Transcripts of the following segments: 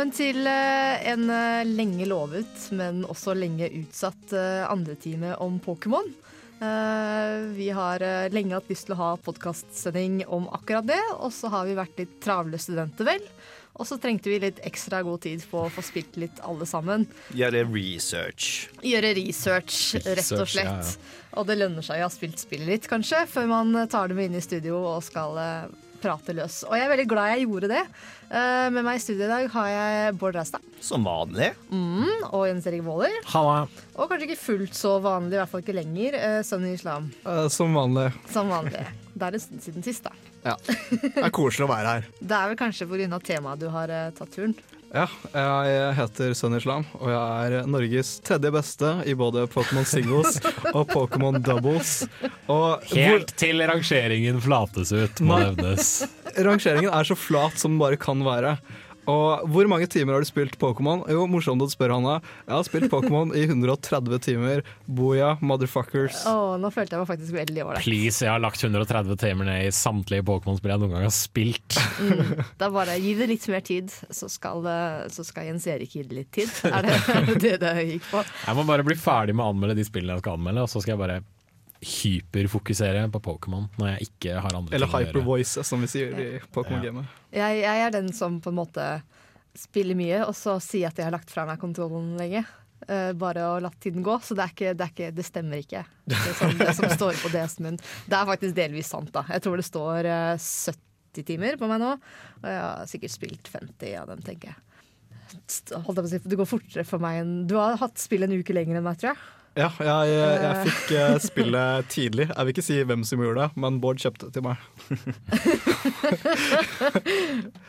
Velkommen til eh, en eh, lenge lovet, men også lenge utsatt eh, andretime om Pokémon. Eh, Vi har lenge hatt lyst til å ha podkastsending om akkurat det, og så har vi vært litt travle studenter, vel. Og så trengte vi litt ekstra god tid på å få spilt litt alle sammen. Gjøre research. Gjøre research, rett og slett. Og det lønner seg å ha spilt spillet litt, kanskje, før man tar det med inn i studio og skal prate løs. Og jeg er veldig glad jeg gjorde det. Eh, Med meg i studio i dag har jeg Bård Reistad Som vanlig. mm, og Jens Erik Våler. Halla. Og kanskje ikke fullt så vanlig, i hvert fall ikke lenger, Sønn i Islam. Uh, Som vanlig. Som vanlig. Det er en stund siden sist, da. Det er koselig å være her. Det er vel kanskje pga. temaet du har eh, tatt turen. Ja, jeg heter Sun Islam, og jeg er Norges tredje beste i både Pokémon singles og Pokémon doubles. Og hvor, Helt til rangeringen flates ut, må nevnes. rangeringen er så flat som den bare kan være. Og hvor mange timer har du spilt Pokémon? Jo, morsomt at du spør, Hanna. Jeg har spilt Pokémon i 130 timer. Boya, motherfuckers. Oh, nå følte jeg meg faktisk veldig ålreit. Please, jeg har lagt 130 timer ned i samtlige Pokémon-spill jeg noen gang har spilt. Da bare gi det litt mer tid, så skal, eh, så skal Jens Erik gi det litt tid. Er det det det gikk på? Jeg må bare bli ferdig med å anmelde de spillene jeg skal anmelde, og så skal jeg bare hyperfokusere på Pokémon når jeg ikke har andre Eller ting å gjøre. Eller hypervoice, som vi sier i Pokémon-gamet. Jeg, jeg er den som på en måte spiller mye, og så sier at jeg har lagt fra meg kontrollen lenge. Uh, bare å la tiden gå. Så det, er ikke, det, er ikke, det stemmer ikke, det som, det som står på DS-en min. Det er faktisk delvis sant, da. Jeg tror det står uh, 70 timer på meg nå, og jeg har sikkert spilt 50 av dem, tenker jeg. Holdt jeg på å si, Det går fortere for meg enn Du har hatt spill en uke lenger enn meg, tror jeg. Ja, jeg, jeg fikk eh, spillet tidlig. Jeg vil ikke si hvem som gjorde det, men Bård kjøpte det til meg.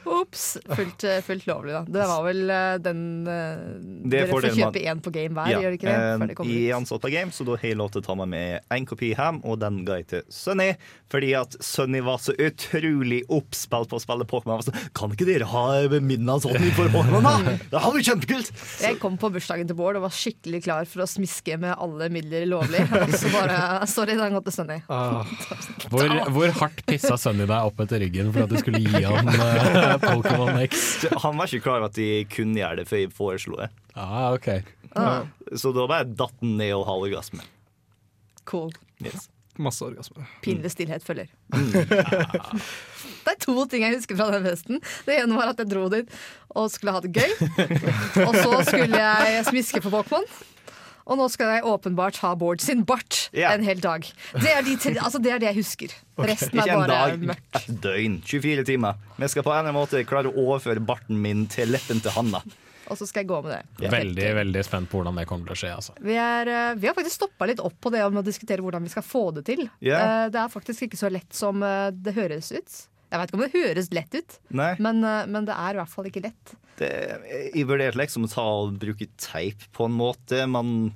Ops! Fullt, eh, fullt lovlig, da. Det var vel den Det er Dere får kjøpe én på game hver, gjør dere ikke det? Jeg ut. ansatt på Game, så da har jeg lov til å ta meg med en kopi hjem, og den ga jeg til Sunny. Fordi at Sunny var så utrolig oppspilt på å spille Pokémon. Jeg sånn, Kan ikke dere ha sånn for Pokémon, da? Det hadde vært kjempekult! Jeg kom på bursdagen til Bård og var skikkelig klar for å smiske med alle midler lovlig. Og så bare Sorry, det har gått til Sunny. Ah, Hvor, hvor hardt pissa Sunny deg opp etter ryggen for at du skulle gi han uh, Pokémon X? Han var ikke klar over at de kunne gjøre det før jeg foreslo det. Ah, okay. Ah, Så da bare datt han ned og hadde orgasme. cool. Yes. masse orgasme. Pinlig stillhet følger. Det er to ting jeg husker fra den festen. Det ene var at jeg dro dit og skulle ha det gøy. Og så skulle jeg smiske på Pokémon. Og nå skal jeg åpenbart ha Bård sin bart yeah. en hel dag. Det er, de tre, altså det, er det jeg husker. Resten er Ikke en bare dag, mørkt. et døgn. 24 timer. Vi skal på en eller annen måte klare å overføre barten min til leppen til Hanna. Og så skal jeg gå med det. Veldig veldig spent på hvordan det kommer til å skje. Altså. Vi, er, eh, vi har faktisk stoppa litt opp på det om å diskutere hvordan vi skal få det til. Eh, Det er faktisk ikke så lett som eh, det høres ut. Jeg vet ikke om det høres lett ut, men, eh, men det er i hvert fall ikke lett. det, jeg vurderte liksom å ta og bruke teip på en måte, men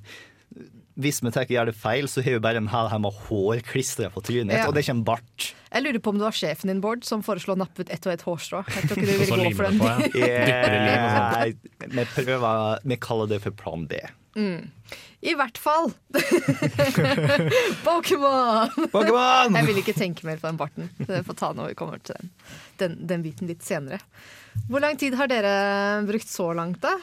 hvis vi tenker gjør det feil, så har vi bare en hel her med hår klistra på trynet, Ja. og det kommer bart. Jeg lurer på om det var sjefen din, Bård, som foreslo å nappe ut ett og ett hårstrå. Jeg tror ikke du ville gå for den. på, ja. Og sånn. Vi prøver Vi kaller det for plan B. I hvert fall! Pokémon! Pokémon! Jeg vil ikke tenke mer på den barten. Det får ta når vi kommer til den, den, den biten litt senere. Hvor lang tid har dere brukt så langt, da?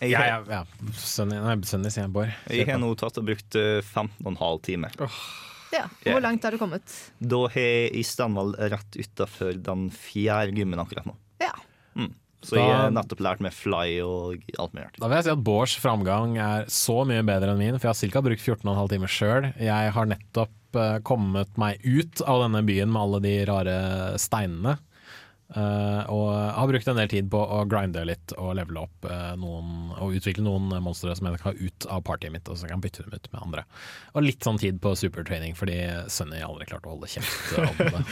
Jeg, jeg, jeg, ja. Sunny sier jeg, Bård. jeg har nå tatt og brukt eh, 15,5 timer. Oh. Ja. Hvor langt har du kommet? Da har jeg i Stanvoll rett utafor den fjerde gymmen akkurat nå. Ja. Så jeg har nettopp lært med fly og alt mulig. Da vil jeg si at Bårds framgang er så mye bedre enn min, for jeg har ca. brukt 14,5 timer sjøl. Jeg har nettopp uh, kommet meg ut av denne byen med alle de rare steinene. Uh, og har brukt en del tid på å grinde litt og levele opp uh, noen og utvikle noen monstre som jeg kan ha ut av partyet mitt, og så kan jeg bytte dem ut med andre. Og litt sånn tid på supertraining, fordi Sunny aldri klarte å holde kjeft om det.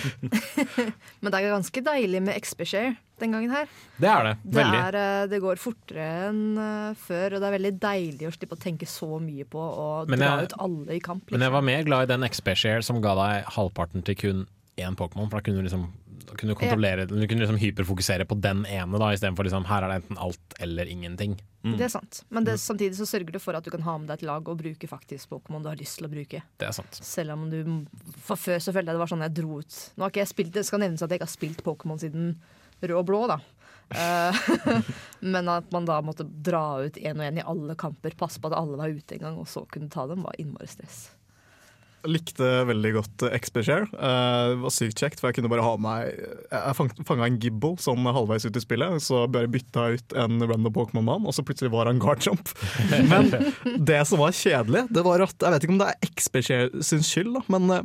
Men det er ganske deilig med XP-share den gangen her. Det er det. Det, Veldig. er, eh, det går fortere enn eh, før, og det er veldig deilig å slippe å tenke så mye på å Men dra jeg- ut alle i kamp. Men jeg Liksom. var mer glad i den XP-share som ga deg halvparten til kun én Pokémon. For da kunne du liksom kunne kontrollere, ja. Du kunne liksom hyperfokusere på den ene, da istedenfor liksom her er det enten alt eller ingenting. Det er sant. Men det, samtidig så sørger det for at du kan ha med deg et lag og bruke faktisk Pokémon du har lyst til å bruke. Det er sant. Selv om du For før så følte jeg det var sånn jeg dro ut Nå har ikke jeg spilt Det skal nevnes at jeg ikke har spilt Pokémon siden rød og blå, da. Eh, men at man da måtte dra ut én og én i alle kamper, passe på at alle var ute en gang, og så kunne ta dem, var innmari stress. Likte veldig godt eh, XP-share. Eh, det var sykt kjekt, for jeg kunne bare ha meg Jeg fanga en gibble sånn halvveis ut i spillet, så bare bytta ut en random Pokémon-mann, og så plutselig var han guardjump. Men det som var kjedelig, det var at Jeg vet ikke om det er XP-share sin skyld, da, men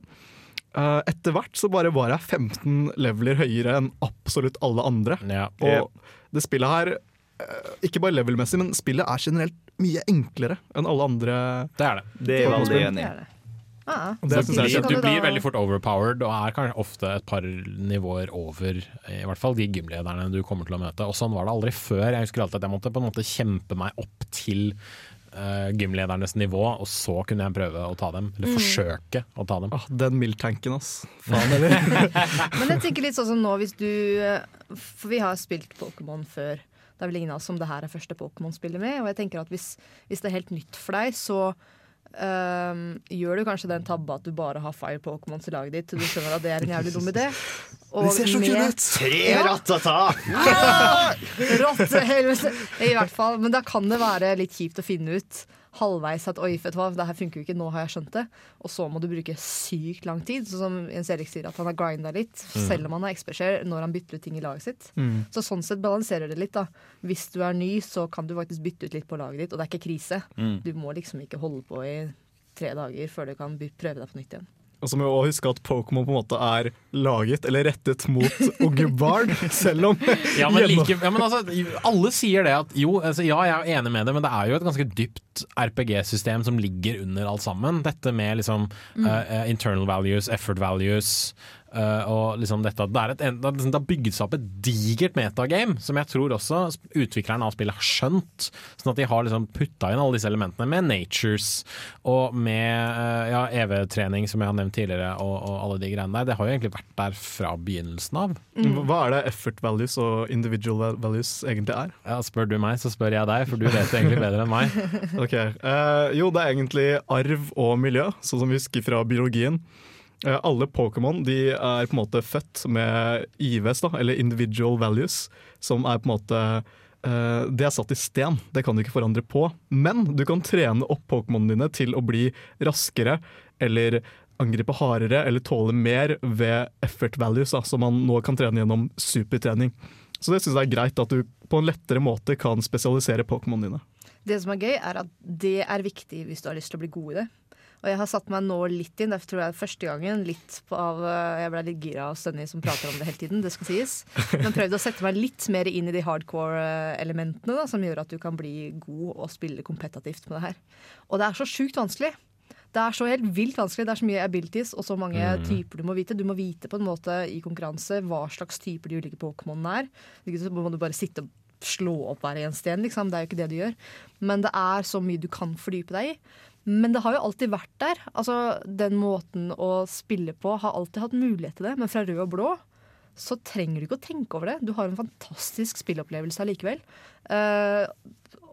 eh, etter hvert så bare var jeg 15 leveler høyere enn absolutt alle andre. Ja. Og det spillet her, eh, ikke bare level-messig, men spillet er generelt mye enklere enn alle andre. Det er det. Det er jeg veldig enig i. det. Ah, det synes jeg er blir, kjempe- du du blir veldig fort overpowered, og er kanskje ofte et par nivåer over i hvert fall de gymlederne du kommer til å møte. Og sånn var det aldri før. Jeg husker alltid at jeg måtte på en måte kjempe meg opp til uh, gymledernes nivå, og så kunne jeg prøve å ta dem. Eller forsøke å ta dem. Ah, den mildtanken, ass. Faen heller. Men jeg tenker litt sånn som nå hvis du eh, For vi har spilt Pokémon før. Det er vel ingen av oss som det her er første Pokémon-spillet med. Og jeg tenker at hvis, hvis det er helt nytt for deg, så ehm, gjør du kanskje den tabba at du bare har Fire Pokémons i laget ditt Så du skjønner at det er en jævlig dum idé. Og det ser så kule ut! Tre rattata! Rottehelvete! I hvert fall. Men da kan det være litt kjipt å finne ut halvveis at oi, vet du hva, det her funker jo ikke, nå har jeg skjønt det. Og så må du bruke sykt lang tid. Sånn som Jens Erik sier, at han har grinda litt, selv om han har XP-share når han bytter ut ting i laget sitt. Mm. Så sånn sett balanserer det litt, da. Hvis du er ny, så kan du faktisk bytte ut litt på laget ditt, og det er ikke krise. Du må liksom ikke holde på i tre dager før du kan prøve deg på nytt igjen. Og så må vi også huske at Pokémon på en måte er laget eller rettet mot unge barn, selv om Ja, men, like, ja, men altså, alle sier det at jo, altså, ja, jeg er enig med det, men det er jo et ganske dypt RPG-system som ligger under alt sammen. Dette med liksom uh, internal values, effort values eh, og liksom dette det, er et, det, har liksom- bygget seg opp et digert metagame, som jeg tror også utviklerne av spillet har skjønt. Sånn at de har liksom putta inn alle disse elementene med natures og med uh, ja, EV-trening, som jeg har nevnt tidligere, og, og alle de greiene der. Det har jo egentlig vært der fra begynnelsen av. Hva er det effort values og individual values egentlig er? Ja, Spør du meg, så spør jeg deg, for du vet det egentlig bedre enn meg. Ok, Uh, Jo, det er egentlig arv og miljø, sånn som vi husker fra biologien. Eh, alle Pokémon de er på en måte født med IVs, da, eller individual values, som er på en måte Uh, Det er satt i sten, det kan du ikke forandre på. Men du kan trene opp Pokémonene dine til å bli raskere eller angripe hardere eller tåle mer ved effort values, da, som man nå kan trene gjennom supertrening. Så det syns jeg er greit at du på en lettere måte kan spesialisere Pokémonene dine. Det som er gøy, er at det er viktig hvis du har lyst til å bli god i det. Og jeg har satt meg nå litt inn, derfor tror jeg det er første gangen litt på av eh, Jeg ble litt gira av Sunny som prater om det hele tiden, det skal sies. Men prøvde å sette meg litt mer inn i de hardcore-elementene da, som gjør at du kan bli god og spille kompetativt med det her. Og det er så sjukt vanskelig. Det er så helt vilt vanskelig. Det er så mye abilities og så mange typer du må vite. Du må vite på en måte i konkurranse hva slags typer de ulike Pokémonene er. Så må du bare sitte og slå opp hver en sten, liksom. Det er jo ikke det du gjør. Men det er så mye du kan fordype deg i. Men det har jo alltid vært der. Altså, Den måten å spille på har alltid hatt mulighet til det, men fra rød og blå så trenger du ikke å tenke over det. Du har en fantastisk spillopplevelse allikevel. Uh,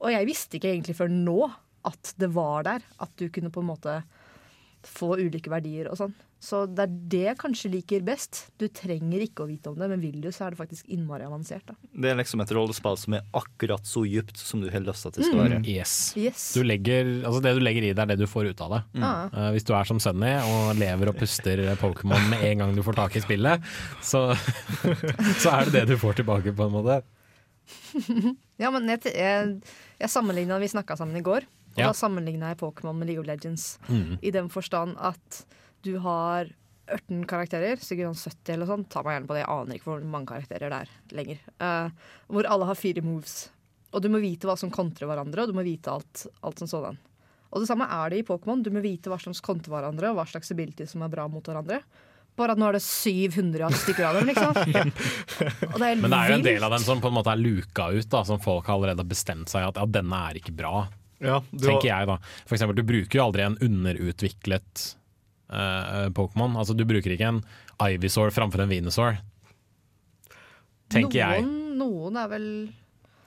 og jeg visste ikke egentlig før nå at det var der. At du kunne på en måte få ulike verdier og sånn. Så det er det jeg kanskje liker best. Du trenger ikke å vite om det, men vil du, så er det faktisk innmari avansert. da. Det er liksom et rollespill som er akkurat så dypt som du har lyst til at det skal være. Yes. Yes. Du legger, altså det du legger i det, er det du får ut av det. Mm. Uh, hvis du er som Sunny og lever og puster Pokémon med en gang du får tak i spillet, så, så er det det du får tilbake, på en måte. Ja, men jeg, jeg, jeg sammenligna Vi snakka sammen i går, og Ja. da sammenligna jeg Pokémon med League of Legends. Mm. I den forstand at du har 18 karakterer, sikkert sånn 70 eller sånn. Ta meg gjerne på det, jeg aner ikke hvor mange karakterer det er lenger. Uh, hvor alle har fire moves. Og du må vite hva som kontrer hverandre, og du må vite alt, alt som sådan. Og det samme er det i Pokémon. Du må vite hva som kontrer hverandre, og hva slags ability som er bra mot hverandre. Bare at nå er det 700 stykker av dem, liksom. Og det er Men det er jo en del av dem som på en måte er luka ut, da, som folk har allerede bestemt seg at ja, denne er ikke bra, Ja, du tenker jeg da. For eksempel, du bruker jo aldri en underutviklet uh, Pokémon. Altså, du bruker ikke en Ivysaur framfor en Venusaur. Tenker jeg. noen, Noen er vel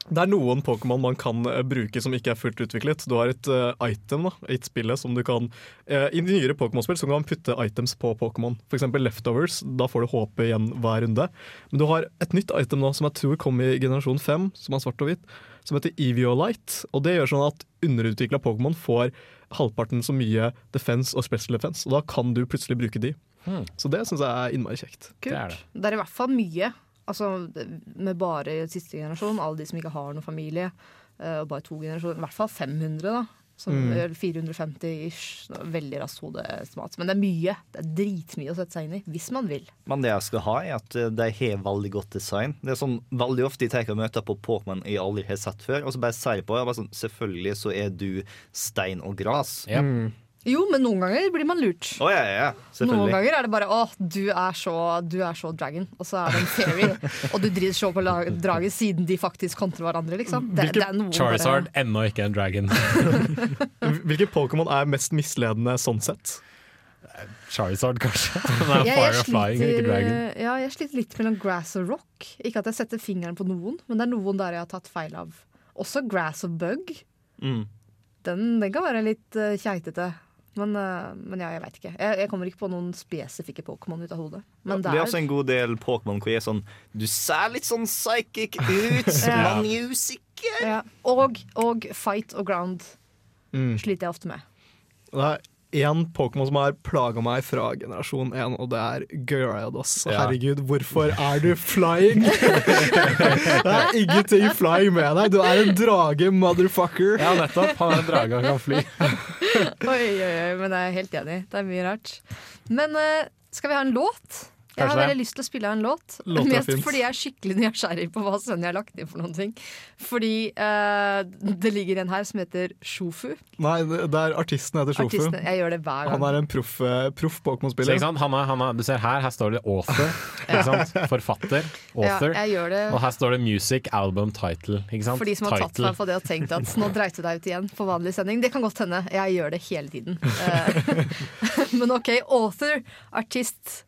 Det er noen Pokémon man kan eh, bruke som ikke er fullt utviklet. Du har et uh, item da, i et spillet som du kan uh, I nyere Pokémon-spill så kan man putte items på Pokémon. F.eks. Leftovers. Da får du HP igjen hver runde. Men du har et nytt item nå som jeg tror kom i generasjon 5, som er svart og hvitt, som heter Eviolite. Og det gjør sånn at underutvikla Pokémon får halvparten så mye defense og special defense, og da kan du plutselig bruke de. Hmm. Så det syns jeg er innmari kjekt. Kult. Det er det. Det er i hvert fall mye. Altså, med bare siste generasjon, alle de som ikke har noen familie, eh, og bare to generasjoner. I hvert fall 500, da. Som, Mm. 450 ish. Veldig raskt hodeestimat. Men det er mye. Det er dritmye å sette seg inn i, hvis man vil. Men det jeg skal ha, er at eh, de har veldig godt design. Det er sånn Veldig ofte jeg tar møter på Pokémon jeg aldri har sett før, og så bare sier jeg på jeg bare sånn, Selvfølgelig så er du stein og gras. Ja. Jo, men noen ganger blir man lurt. Oh, ja, ja, ja. Noen ganger er det bare 'Å, du er så, du er så dragon', og så er det en fairy. og du driter så på draget siden de faktisk kontrer hverandre, liksom. Det, Hvilke det er Charizard, bare ennå ikke en dragon. Hvilke Pokémon er mest misledende sånn sett? Charizard, kanskje. Nei, ja, Jeg- jeg Fire of Flying, ikke sliter, dragon. Ja, jeg sliter litt mellom grass og rock. Ikke at jeg setter fingeren på noen, men det er noen der jeg har tatt feil av. Også grass og bug. Mm. Den, den kan være litt uh, keitete. Men, eh, men ja, jeg veit ikke. Jeg, jeg kommer ikke på noen spesifikke Pokémon ut av hodet. Men det er også en god del Pokémon hvor jeg er sånn Du ser litt sånn psychic ut, Ja. men usikker. ja. og, og fight og ground Mm. sliter jeg ofte med. Det er én Pokémon som har plaga meg fra generasjon 1, og det er Gyarados. Ja. Herregud, hvorfor er du flying? det er ingenting flying med deg. Du er en drage, motherfucker. Ja, nettopp. Han er en drage og kan fly. Oi, oi, oi, men jeg er helt enig. Det er mye rart. Men eh, skal vi ha en låt? Jeg har veldig lyst til å spille en låt. Låter er Mest fint. fordi jeg er skikkelig nysgjerrig på hva Sunny har lagt inn for noen ting. Fordi uh, det ligger en her som heter Shofu. Nei, det er artisten heter Shofu. Artisten, jeg gjør det hver gang. Han er en proff eh, proff Pokémon-spiller. ikke sant? Han er, han er, du ser her, her står det author. Ikke sant? Forfatter. Ja, Author. jeg gjør det Og her står det music album title. Ikke sant? for de som har tatt Title. meg på det og tenkt at nå dreit du deg ut igjen på vanlig sending. Det kan godt hende. Jeg gjør det hele tiden. Eh, Men OK, author, artist.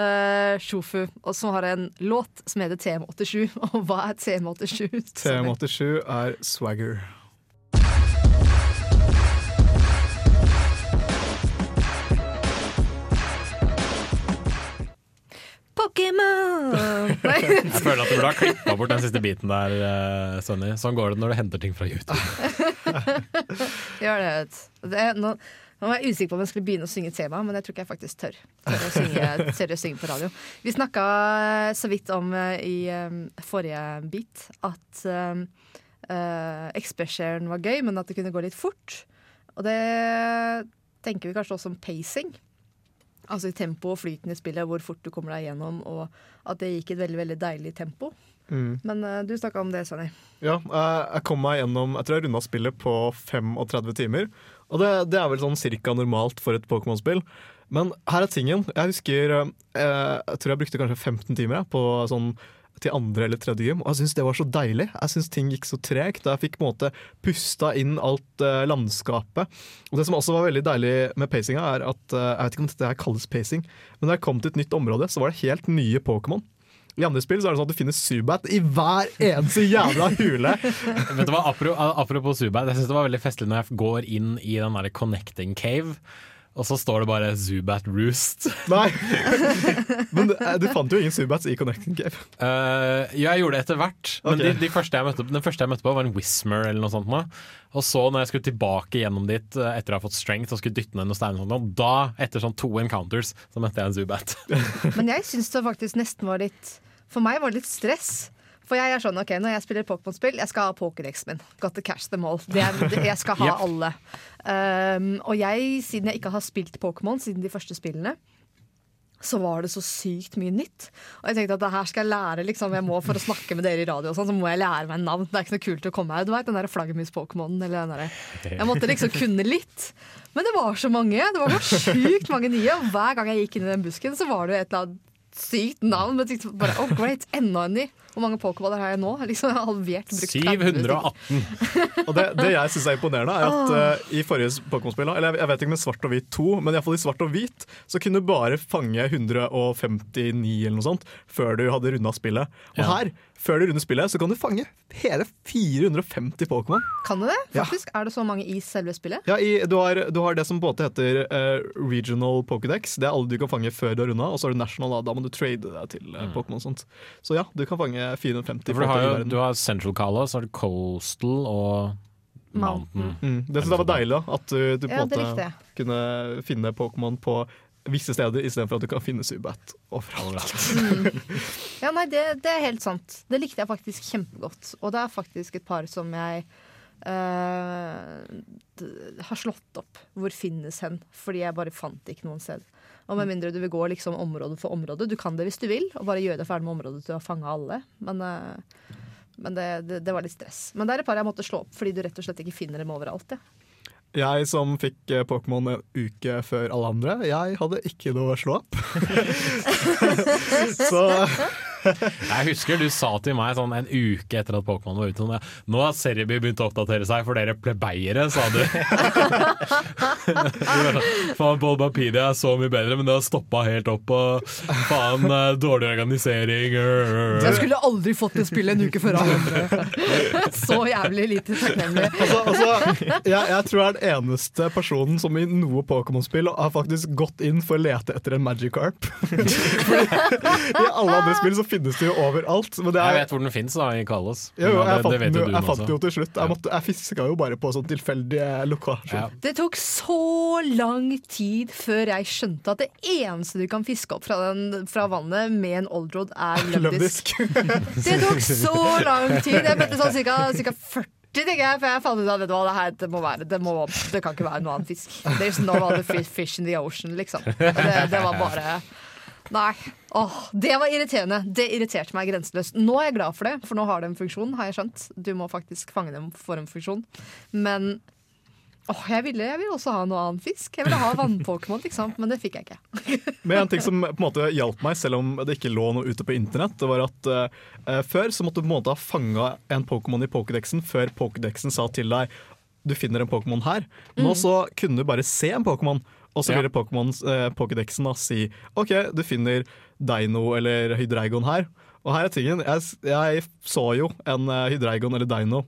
Uh, Shofu, og så har en låt som heter TM87. Og hva er TM87? TM87 er Swagger. Pokémon! Jeg føler at du burde ha klippa bort den siste biten der, eh, Sonny. Sånn går det når du henter ting fra YouTube. gjør det. vet du. det nå, nå var jeg usikker på om jeg skulle begynne å synge tema, men jeg tror ikke jeg faktisk tør. Tør å synge, tør å synge på radio. Vi snakka så vidt om eh, i eh, forrige bit at uh, Express-sharen var gøy, men at det kunne gå litt fort. Og det tenker vi kanskje også om pacing. Altså i tempo og flyten i spillet, hvor fort du kommer deg gjennom, og at det gikk i et veldig veldig deilig tempo. Mm. Men uh, du snakka om det, Sonny. Ja, eh, jeg kom meg gjennom Jeg tror jeg runda spillet på 35 timer. Og det, det er vel sånn cirka normalt for et Pokémon-spill. Men her er tingen. Jeg husker eh, Jeg tror jeg brukte kanskje 15 timer på sånn til andre eller tredje gym, og jeg syns det var så deilig. Jeg syns ting gikk så tregt. Jeg fikk på en måte pusta inn alt eh, landskapet. Og Det som også var veldig deilig med pacinga, er at eh, jeg vet ikke om dette her kalles pacing, men da jeg kom til et nytt område, så var det helt nye Pokémon. I andre spill så er det sånn at du finner Zubat i hver eneste jævla hule. Vet du hva, apro- Apropos Zubat, jeg synes det var veldig festlig når jeg går inn i den der connecting cave, og så står det bare Zubat Roost. Nei. Men eh, du fant jo ingen Zubats i Connecting Cave. Uh, ja, jeg gjorde det etter hvert, men okay. de, de første jeg møtte, den første jeg møtte på, var en Whismer eller noe sånt. Med. Og så når jeg skulle tilbake gjennom dit eh, etter å ha fått strength og skulle dytte ned noen steiner, og da, etter sånn to encounters, så møtte jeg en Zubat. Men jeg syns det faktisk nesten var litt For meg var det litt stress. For jeg er sånn, ok, Når jeg spiller Pokémon-spill, jeg skal ha Pokédexen min. Got to catch them all. Det er, det, jeg skal ha Yep. alle. Um, og jeg, siden jeg ikke har spilt Pokémon siden de første spillene, så var det så sykt mye nytt. Og jeg tenkte at det her skal jeg lære liksom, jeg må For å snakke med dere i radio, og sånn, så må jeg lære meg navn. Det er ikke noe kult å komme her. Du vet, den der flaggermus-Pokémonen. eller den der- Jeg måtte liksom kunne litt. Men det var så mange. Det var så sjukt mange nye. Og hver gang jeg gikk inn i den busken, så var det et eller annet sykt navn. Men jeg tenkte bare, oh great, enda en ny. Hvor mange pokerballer har jeg nå? Liksom, jeg har halvert. brukt 30 stykker. 718. Og det, det jeg syns er imponerende, er at uh, i forrige Pokémon-spill, eller jeg, jeg vet ikke med svart og hvit 2, men iallfall i svart og hvit, så kunne du bare fange 159 eller noe sånt før du hadde runda spillet. Og Ja. her, før du runder spillet, så kan du fange hele 450 Pokémon. Kan du det? Ja. Faktisk? Er det så mange i selve spillet? Ja, i, du, har, du har det som på en måte heter uh, regional Pokédex. Det er alle du kan fange før du har runda. Og så har du national, da, da må du trade deg til uh, Pokémon. og sånt. Så ja, du kan fange 450 For du har, jo, du har Central Cala, så har du Coastal og Mountain. Mm, det synes jeg var deilig, da. At du, du på en måte kunne finne Pokémon på visse steder, istedenfor at du kan finne Zubat overalt. Ja, nei, det, det er helt sant. Det likte jeg faktisk kjempegodt. Og det er faktisk et par som jeg uh, har slått opp. Hvor finnes hen? Fordi jeg bare fant ikke noen sted. Og med mindre du vil gå liksom område for område. Du kan det hvis du vil, og bare gjøre deg ferdig med området til å fange alle. Men, uh, men det, det, det var litt stress. Men det er et par jeg måtte slå opp fordi du rett og slett ikke finner dem overalt. Ja. Jeg som fikk eh, Pokémon en uke før alle andre, jeg hadde ikke noe å slå opp. så Jeg husker du sa til meg sånn en uke etter at Pokémon var ute sånn, Nå har Serieby begynt å oppdatere seg for dere plebeiere, sa du. Sånn, faen, Bolbapedia er så mye bedre, men det har stoppa helt opp. Og faen, eh, dårlig organisering. Jeg skulle aldri fått det spillet en uke før andre. Så jævlig lite takknemlig. altså, altså, jeg, jeg tror jeg er den eneste personen som i noe Pokémon-spill har faktisk gått inn for å lete etter en Magikarp. Fordi I alle andre spill så finnes det jo overalt. Men det Jeg er, vet hvor den fins, i Kalos. jo, jo, jeg, det, det vet jo jeg fant det jo til slutt. Jeg, måtte, jeg fiska jo bare på sånn tilfeldige lokasjer. Ja. Det tok så lang tid før jeg skjønte at det eneste du kan fiske opp fra, den, fra vannet med en oldrod, er løvdisk. Løvdisk. Det tok så lang tid! Jeg møtte sånn cirka, cirka 40, tenker jeg, for jeg fant ut at vet du hva, det her det må være, det, må, det kan ikke være noe annet fisk. There's no other fish in the ocean, liksom. Det, det var bare Nei. Åh, det var irriterende. Det irriterte meg grenseløst. Nå er jeg glad for det, for nå har det en funksjon, har jeg skjønt. Du må faktisk fange dem for en funksjon. Men åh, jeg, ville, jeg ville også ha noe annen fisk. Jeg ville ha vannpokémon, liksom, men det fikk jeg ikke. Men en ting som på en måte hjalp meg, selv om det ikke lå noe ute på internett, det var at uh, før så måtte du på en måte ha fanga en Pokémon i Pokédexen før Pokédexen sa til deg du finner en Pokémon her. Nå så kunne du bare se en Pokémon, og så Ja. ville eh, Pokédexen da si OK, du finner Dino eller Hydreigon her. Og her er tingen, jeg, jeg så jo en eh, Hydreigon eller Dino.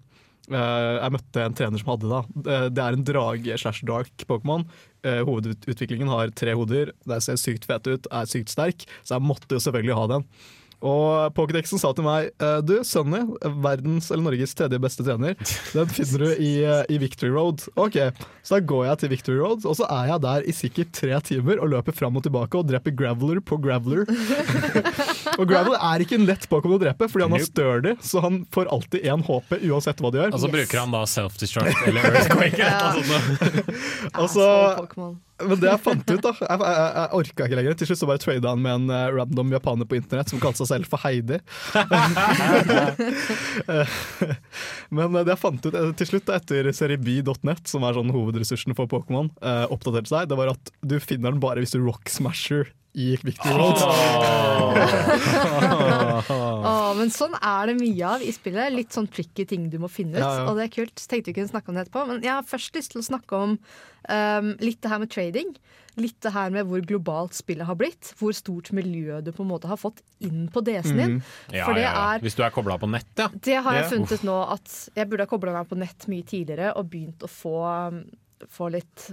Eh, jeg møtte en trener som hadde det. Eh, Det er en drage slash dark Pokémon. Hovedutviklingen har tre hoder. Det ser sykt fet ut, er sykt sterk, så jeg måtte jo selvfølgelig ha den. Og Pokédexen sa til meg eh, Du, Sunny, verdens eller Norges tredje beste trener, den finner du i, eh, i Victory Road. Ok, Så da går jeg til Victory Road, og så er jeg der i sikkert tre timer og løper fram og tilbake og dreper Graveler på Graveler. og Graveler er ikke en lett Pokémon å drepe, fordi han er sturdy, så han får alltid én HP uansett hva de gjør. Og så bruker han da self-destruct eller earthquake. eller Ja. noe Men det jeg fant ut, da Jeg, jeg, jeg orka ikke lenger. Til slutt så bare trada han med en uh, random japaner på internett som kalte seg selv for Heidi. Men eh, det jeg fant ut eh, til slutt, da, etter serieb.net, som er sånn hovedressursen for Pokémon, uh, oppdaterte seg, det var at du finner den bare hvis du rock smasher i Victory Road. oh, men sånn er det mye av i spillet. Litt sånn tricky ting du må finne ut. Ja, ja. Og det er kult. Tenkte vi kunne snakke om det etterpå, men jeg har først lyst til å snakke om um, litt det her med trading. Litt det her med hvor globalt spillet har blitt. Hvor stort miljø du på en måte har fått inn på DS-en din. Ja, For det ja, ja. er Hvis du er kobla på nett, ja. Det har jeg funnet ut nå at jeg burde ha kobla meg på nett mye tidligere og begynt å få, um, få litt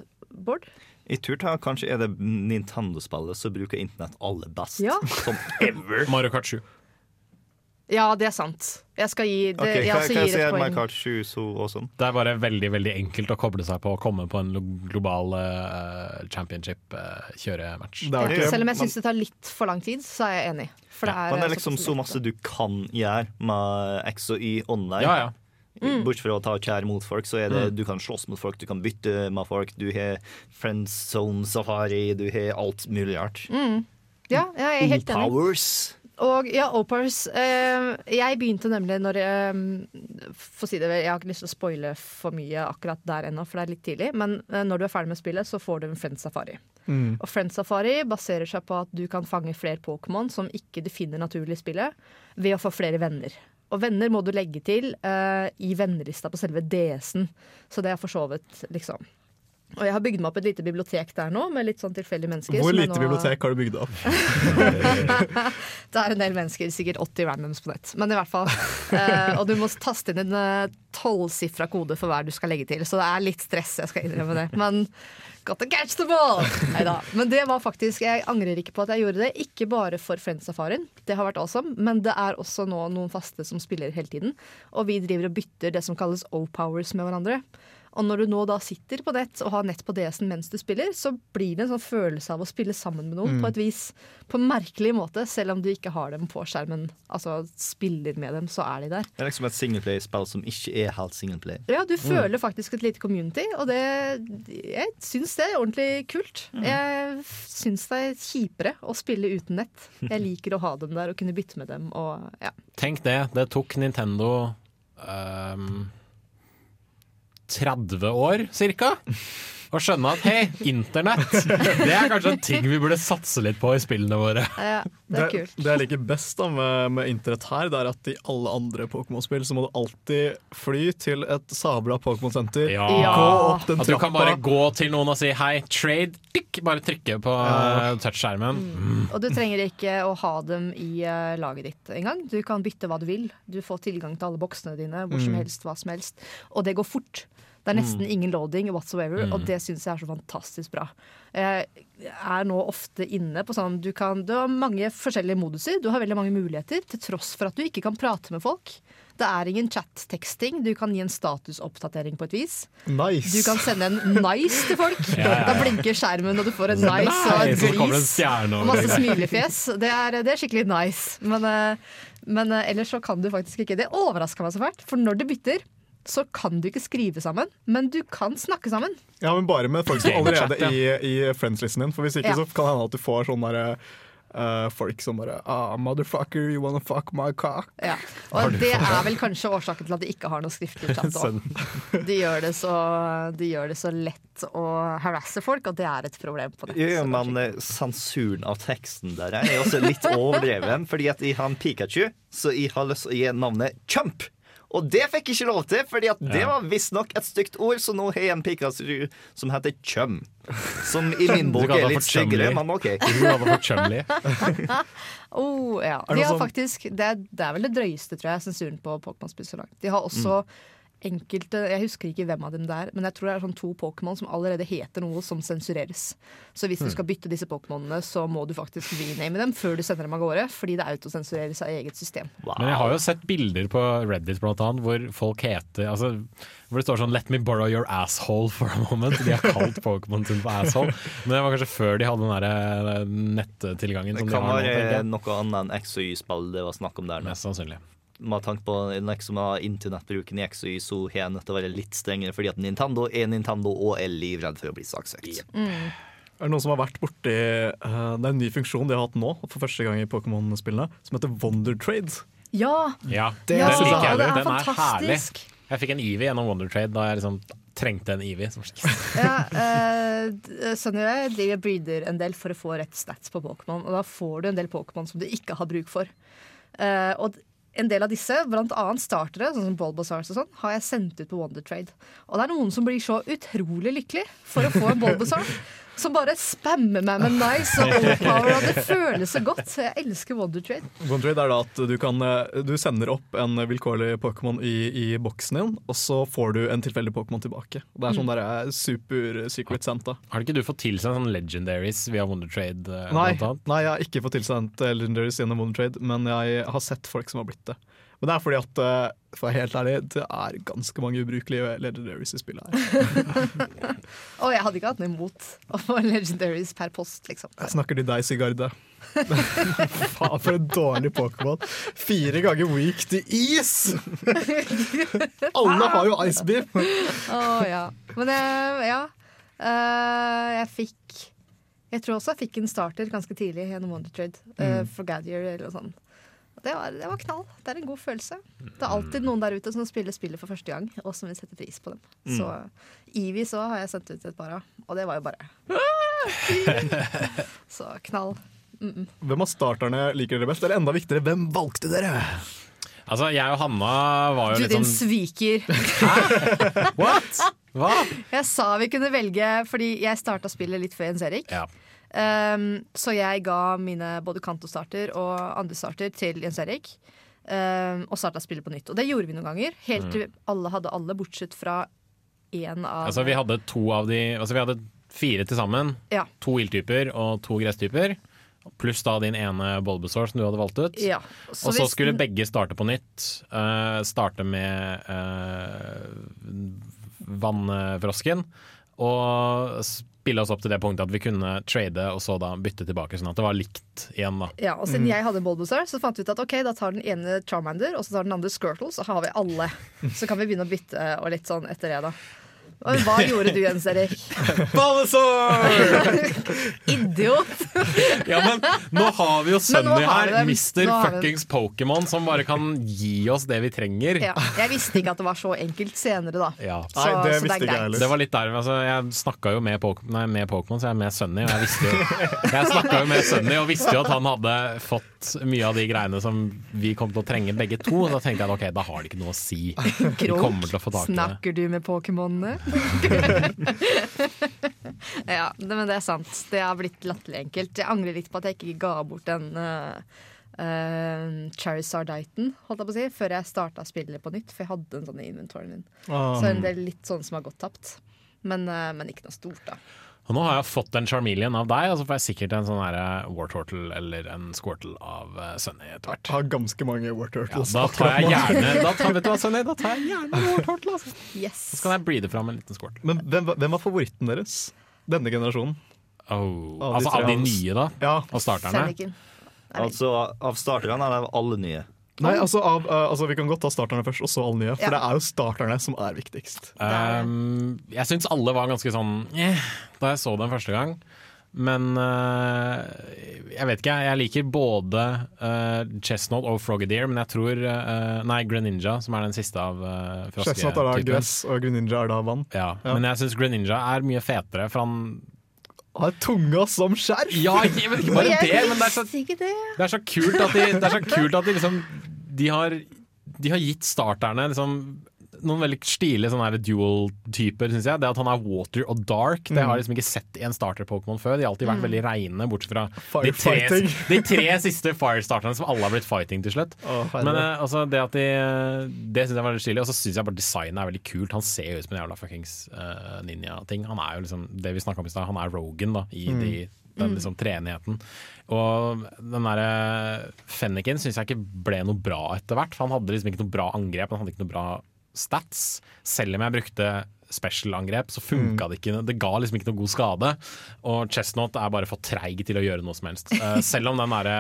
I turtall kanskje er det Nintendo-spillet som bruker internett aller best. Ja. Som ever. Mario Kart 7. Ja, det er sant. Jeg skal gi det, Ok, jeg kan hva gir et poeng. Mario Kart 7 så sånn? Det er bare veldig veldig enkelt å koble seg på å komme på en global uh, championship-kjørematch. Det er Ja, selv om jeg syns det tar litt for lang tid, så er jeg enig. For det er, Men det eh, er liksom såpass så masse du kan gjøre med X og Y online. ja, ja. Mm. Bortsett fra å ta kjær mot folk, så er det du kan slåss mot folk, du kan bytte med folk. Du har Friends Zone Safari, du har alt mulig rart. Ja, ja, jeg er helt enig. Powers. Og ja, Opars eh, Jeg begynte nemlig når jeg For å si det, jeg har ikke lyst til å spoile for mye akkurat der ennå, for det er litt tidlig. Men eh, når du er ferdig med spillet, så får du en Friend Safari. Mm. Og Friend Safari baserer seg på at du kan fange flere Pokémon som ikke du finner naturlig i spillet, ved å få flere venner. Og venner må du legge til uh, i vennelista på selve DS-en. Så det er for så vidt, liksom. Og jeg har bygd meg opp et lite bibliotek der nå, med litt sånn tilfeldige mennesker. Hvor lite nå- bibliotek har du bygd opp? Det er en del mennesker, sikkert 80 randoms på nett. Men i hvert fall. Eh, og du må taste inn en tolvsifra kode for hver du skal legge til. Så det er litt stress, jeg skal innrømme det. Men got to catch the ball! Neida. Men det var faktisk, jeg angrer ikke på at jeg gjorde det. Ikke bare for Friends-safarien, det har vært awesome. Men det er også nå noen faste som spiller hele tiden. Og vi driver og bytter det som kalles O-powers med hverandre. Og når du nå da sitter på nett og har nett på DS-en mens du spiller, så blir det en sånn følelse av å spille sammen med noen på et vis. På en merkelig måte, selv om du ikke har dem på skjermen. Altså spiller med dem, så er de der. Det er liksom et singleplay-spill som ikke er helt singleplay. Ja, du føler faktisk et lite community, og det Jeg syns det er ordentlig kult. Jeg syns det er kjipere å spille uten nett. Jeg liker å ha dem der og kunne bytte med dem og ja. Tenk det, det tok Nintendo ehm, 30 år cirka Og skjønne at hei, internett, det er kanskje en ting vi burde satse litt på i spillene våre. ja det er kult. det jeg liker best da med, med internett her, det er at i alle andre Pokémon-spill så må du alltid fly til et sabla Pokémon-senter. Ja. Ja. Gå opp den At du kan bare gå til noen og si hei, trade, tikk, bare trykke på ja. touch-skjermen. Mm. Og du trenger ikke å ha dem i eh, laget ditt engang. Du kan bytte hva du vil. Du får tilgang til alle boksene dine hvor som helst, hva som helst. Og det går fort. Det er nesten ingen loading whatsoever, og det syns jeg er så fantastisk bra. Jeg er nå ofte inne på sånn du, kan, du har mange forskjellige moduser, du har veldig mange muligheter, til tross for at du ikke kan prate med folk. Det er ingen chat-teksting. Du kan gi en statusoppdatering på et vis. Nice! Du kan sende en nice til folk. Ja, ja, ja. Da blinker skjermen, og du får en nice og Nei, et glis. stjerne Og masse smilefjes. Det er, det er skikkelig nice. Men, eh, men eh, ellers så kan du faktisk ikke. Det overraska meg så fælt. For når det bytter, så kan du ikke skrive sammen, men du kan snakke sammen. Ja, men bare med folk som allerede allerede i, i friends-listen din. For hvis ikke Ja. så kan det hende at du får sånn derre Uh, folk som bare ah, 'Motherfucker, you wanna fuck my cock'? Ja. Og det er vel kanskje årsaken til at de ikke har noe skriftlig chat òg. De, gjør det så- de gjør det så lett å harasse folk, og det er et problem på nett. Er men sansuren sensuren av teksten der er også litt overdreven. Fordi at jeg har en Pikachu, så jeg har lyst til å gi navnet Chump. Og det fikk jeg ikke lov til, Fordi at det Ja. var visstnok et stygt ord, så nå har jeg en Pikachu som heter Chum. Som i min bok er litt styggere, men OK. Du hadde fått chumly. Oh, ja. De har sånn- faktisk, det, er, det er vel det drøyeste, tror jeg, sensuren på Pokémon-spill så langt. De har også enkelte Jeg husker ikke hvem av dem det er, men jeg tror det er sånn to Pokémon som allerede heter noe som sensureres. Så hvis du skal bytte disse Pokémonene, så må du faktisk rename dem før du sender dem av gårde, fordi det autosensureres av eget system. Men jeg har jo sett bilder på Reddit blant annet, hvor folk heter altså, Hvor det står sånn 'Let me borrow your asshole for a moment'. De har kalt Pokémon sin for asshole. Men det var kanskje før de hadde den der eh, nettilgangen Det som de kan har nå. være noe annet enn X og Y-spill det var snakk om der nå. Mest sannsynlig. Med tanke på liksom, internettbruken i XY, så har jeg nødt til å være litt strengere, fordi at Nintendo er Nintendo og er livredd for å bli saksøkt. Er det noen som har vært borti uh, Det er en ny funksjon de har hatt nå, for første gang i Pokémon-spillene, som heter Wonder Trade. Ja! Ja, Det ja, den liker jeg. det er Den er herlig. fantastisk. Jeg fikk en Eevee gjennom Wondertrade da jeg liksom trengte en Eevee. Som Ja, eh, Sønnen og jeg driver breeder en del for å få rett stats på Pokémon. Og da får du en del Pokémon som du ikke har bruk for. Eh, og en del av disse, annet startere, sånn som Bulbasaurs og sånn, har jeg sendt ut på Wondertrade. Og det er noen som blir så utrolig lykkelig for å få en Bulbasaur. Som bare spammer meg med nice og overpower, og det føles så godt. Så Jeg elsker Wondertrade. Wonder Trade er da at du, kan, eh, du sender opp en vilkårlig Pokémon i, i boksen din, og så får du en tilfeldig Pokémon tilbake. Det er sånn der er super secret Santa. Har ikke du fått tilsendt sånn legendaries via Wondertrade? eh, Nei, nei, jeg har ikke fått tilsendt eh, Legendaries gjennom Wonder Trade, men jeg har sett folk som har blitt det. Men det er fordi at, eh, for å være helt ærlig, det er ganske mange ubrukelige Legendaries i spillet her. Og jeg hadde ikke hatt noe imot å få legendaries per post, liksom. Jeg snakker til deg, Sigarde. Faen, for en dårlig Pokémon. Fire ganger weak til is! Alle har jo Ice Beam. Å ja. Men ja. Uh, jeg fikk Jeg tror også jeg fikk en starter ganske tidlig gjennom Wonder Trade. Uh, For Gadier eller noe sånt. Det var, det var knall. Det er en god følelse. Det er alltid noen der ute som spiller spillet for første gang, og som vil sette pris på dem. Så Ivi så har jeg sendt ut et par av, og det var jo bare Så knall. Hvem av starterne liker dere best? Eller enda viktigere, hvem valgte dere? Altså, jeg og Hanna var jo Du litt din sviker. sviker. What? Hva? Jeg sa vi kunne velge, fordi jeg starta spillet litt før Jens Erik. Ja. Um, så jeg ga mine både kantostarter og andre starter til Jens Erik. Um, og starta spillet på nytt. Og det gjorde vi noen ganger. Helt til alle hadde alle, bortsett fra én av Altså, vi hadde to av de Altså, vi hadde fire til sammen. Ja. To ildtyper og to gresstyper. Pluss da din ene Bulbasaur som du hadde valgt ut. ja. og så skulle begge starte på nytt. Uh, starte med uh, vannfrosken. Og spille oss opp til det punktet at vi kunne trade og så da bytte tilbake, sånn at det var likt igjen. da ja, og siden jeg hadde Bulbasaur, så fant vi ut at ok, da tar den ene Charmander og så tar den andre Squirtle, så har vi alle. Så kan vi begynne å bytte og litt sånn etter det, da. Og hva gjorde du, Jens Erik? Idiot! Ja, men nå har vi jo Sunny her, mister. Fuckings Pokémon, som bare kan gi oss det vi trenger. Ja, jeg visste ikke at det var så enkelt senere, da. Ja. Så, Nei, det så visste ikke jeg. Det var litt der, altså, Jeg snakka jo med, Pok nei, med Pokémon, så jeg er med Sunny. Og jeg visste jo Jeg snakka jo med Sunny og visste jo at han hadde fått mye av de greiene som vi kom til å trenge begge to. Og da tenkte jeg at ok, da har det ikke noe å si. Vi kommer til å få tak i det. Snakker du med Pokémonene? ja, det, men det er sant. Det har blitt latterlig enkelt. Jeg angrer litt på at jeg ikke ga bort den uh, uh, Charizarditen, holdt jeg på å si, før jeg starta spillet på nytt. For jeg hadde en sånn i inventoren min. Så det en del litt sånn som har gått tapt. Men, uh, men ikke noe stort, da. Og nå har jeg fått en Charmeleon av deg, og så får jeg sikkert en sånn her Wartortle eller en Squirtle av uh, Sunny etter hvert. har ganske mange War Ja, da tar jeg gjerne da tar, vet du hva, Sunny, da tar jeg gjerne Wartortle. Altså. Yes. Så kan jeg breede fram en liten Squirtle. Men hvem, var- hvem var favoritten deres? Denne generasjonen? Oh. Av Altså av de nye, da? Ja. Og starterne? Altså, av starterne er det alle nye. Nei, altså, av, uh, altså Vi kan godt ta starterne først, og så alle nye. For Ja. det er jo starterne som er viktigst. Um, jeg syns alle var ganske sånn eh, da jeg så den første gang. Men uh, jeg vet ikke, jeg liker både uh, Chestnut og Frogadier, men jeg tror uh, Nei, Greninja, som er den siste av uh, Chestnut er da gress, og Greninja er da vann. Ja, Ja. Men jeg syns Greninja er mye fetere, for han Har tunga som skjerf! Ja, jeg vet ikke bare det, men det er så det. Det er så kult at de, det er så kult at de liksom De har, de har gitt starterne liksom noen veldig stilige sånne dual-typer, syns jeg. Det at han er water og dark, det har jeg liksom ikke sett i en starter-Pokémon før. De har alltid vært veldig reine, bortsett fra de tre, de tre siste Fire-starterne som alle har blitt fighting til slutt. Oh. Men eh, altså, det at de Det syns jeg var veldig stilig. Og så syns jeg bare designet er veldig kult. Han ser jo ut som en jævla fuckings uh, ninja-ting. Han er jo liksom det vi snakka om i stad, han er Rogan da, i de, den liksom treenigheten. Og den derre Fenniken syns jeg ikke ble noe bra etter hvert. For han hadde liksom ikke noe bra angrep, han hadde ikke noe bra stats. Selv om jeg brukte special-angrep, så funka det ikke. Det ga liksom ikke noe god skade. Og Chestnut er bare for treig til å gjøre noe som helst. Eh, selv om den derre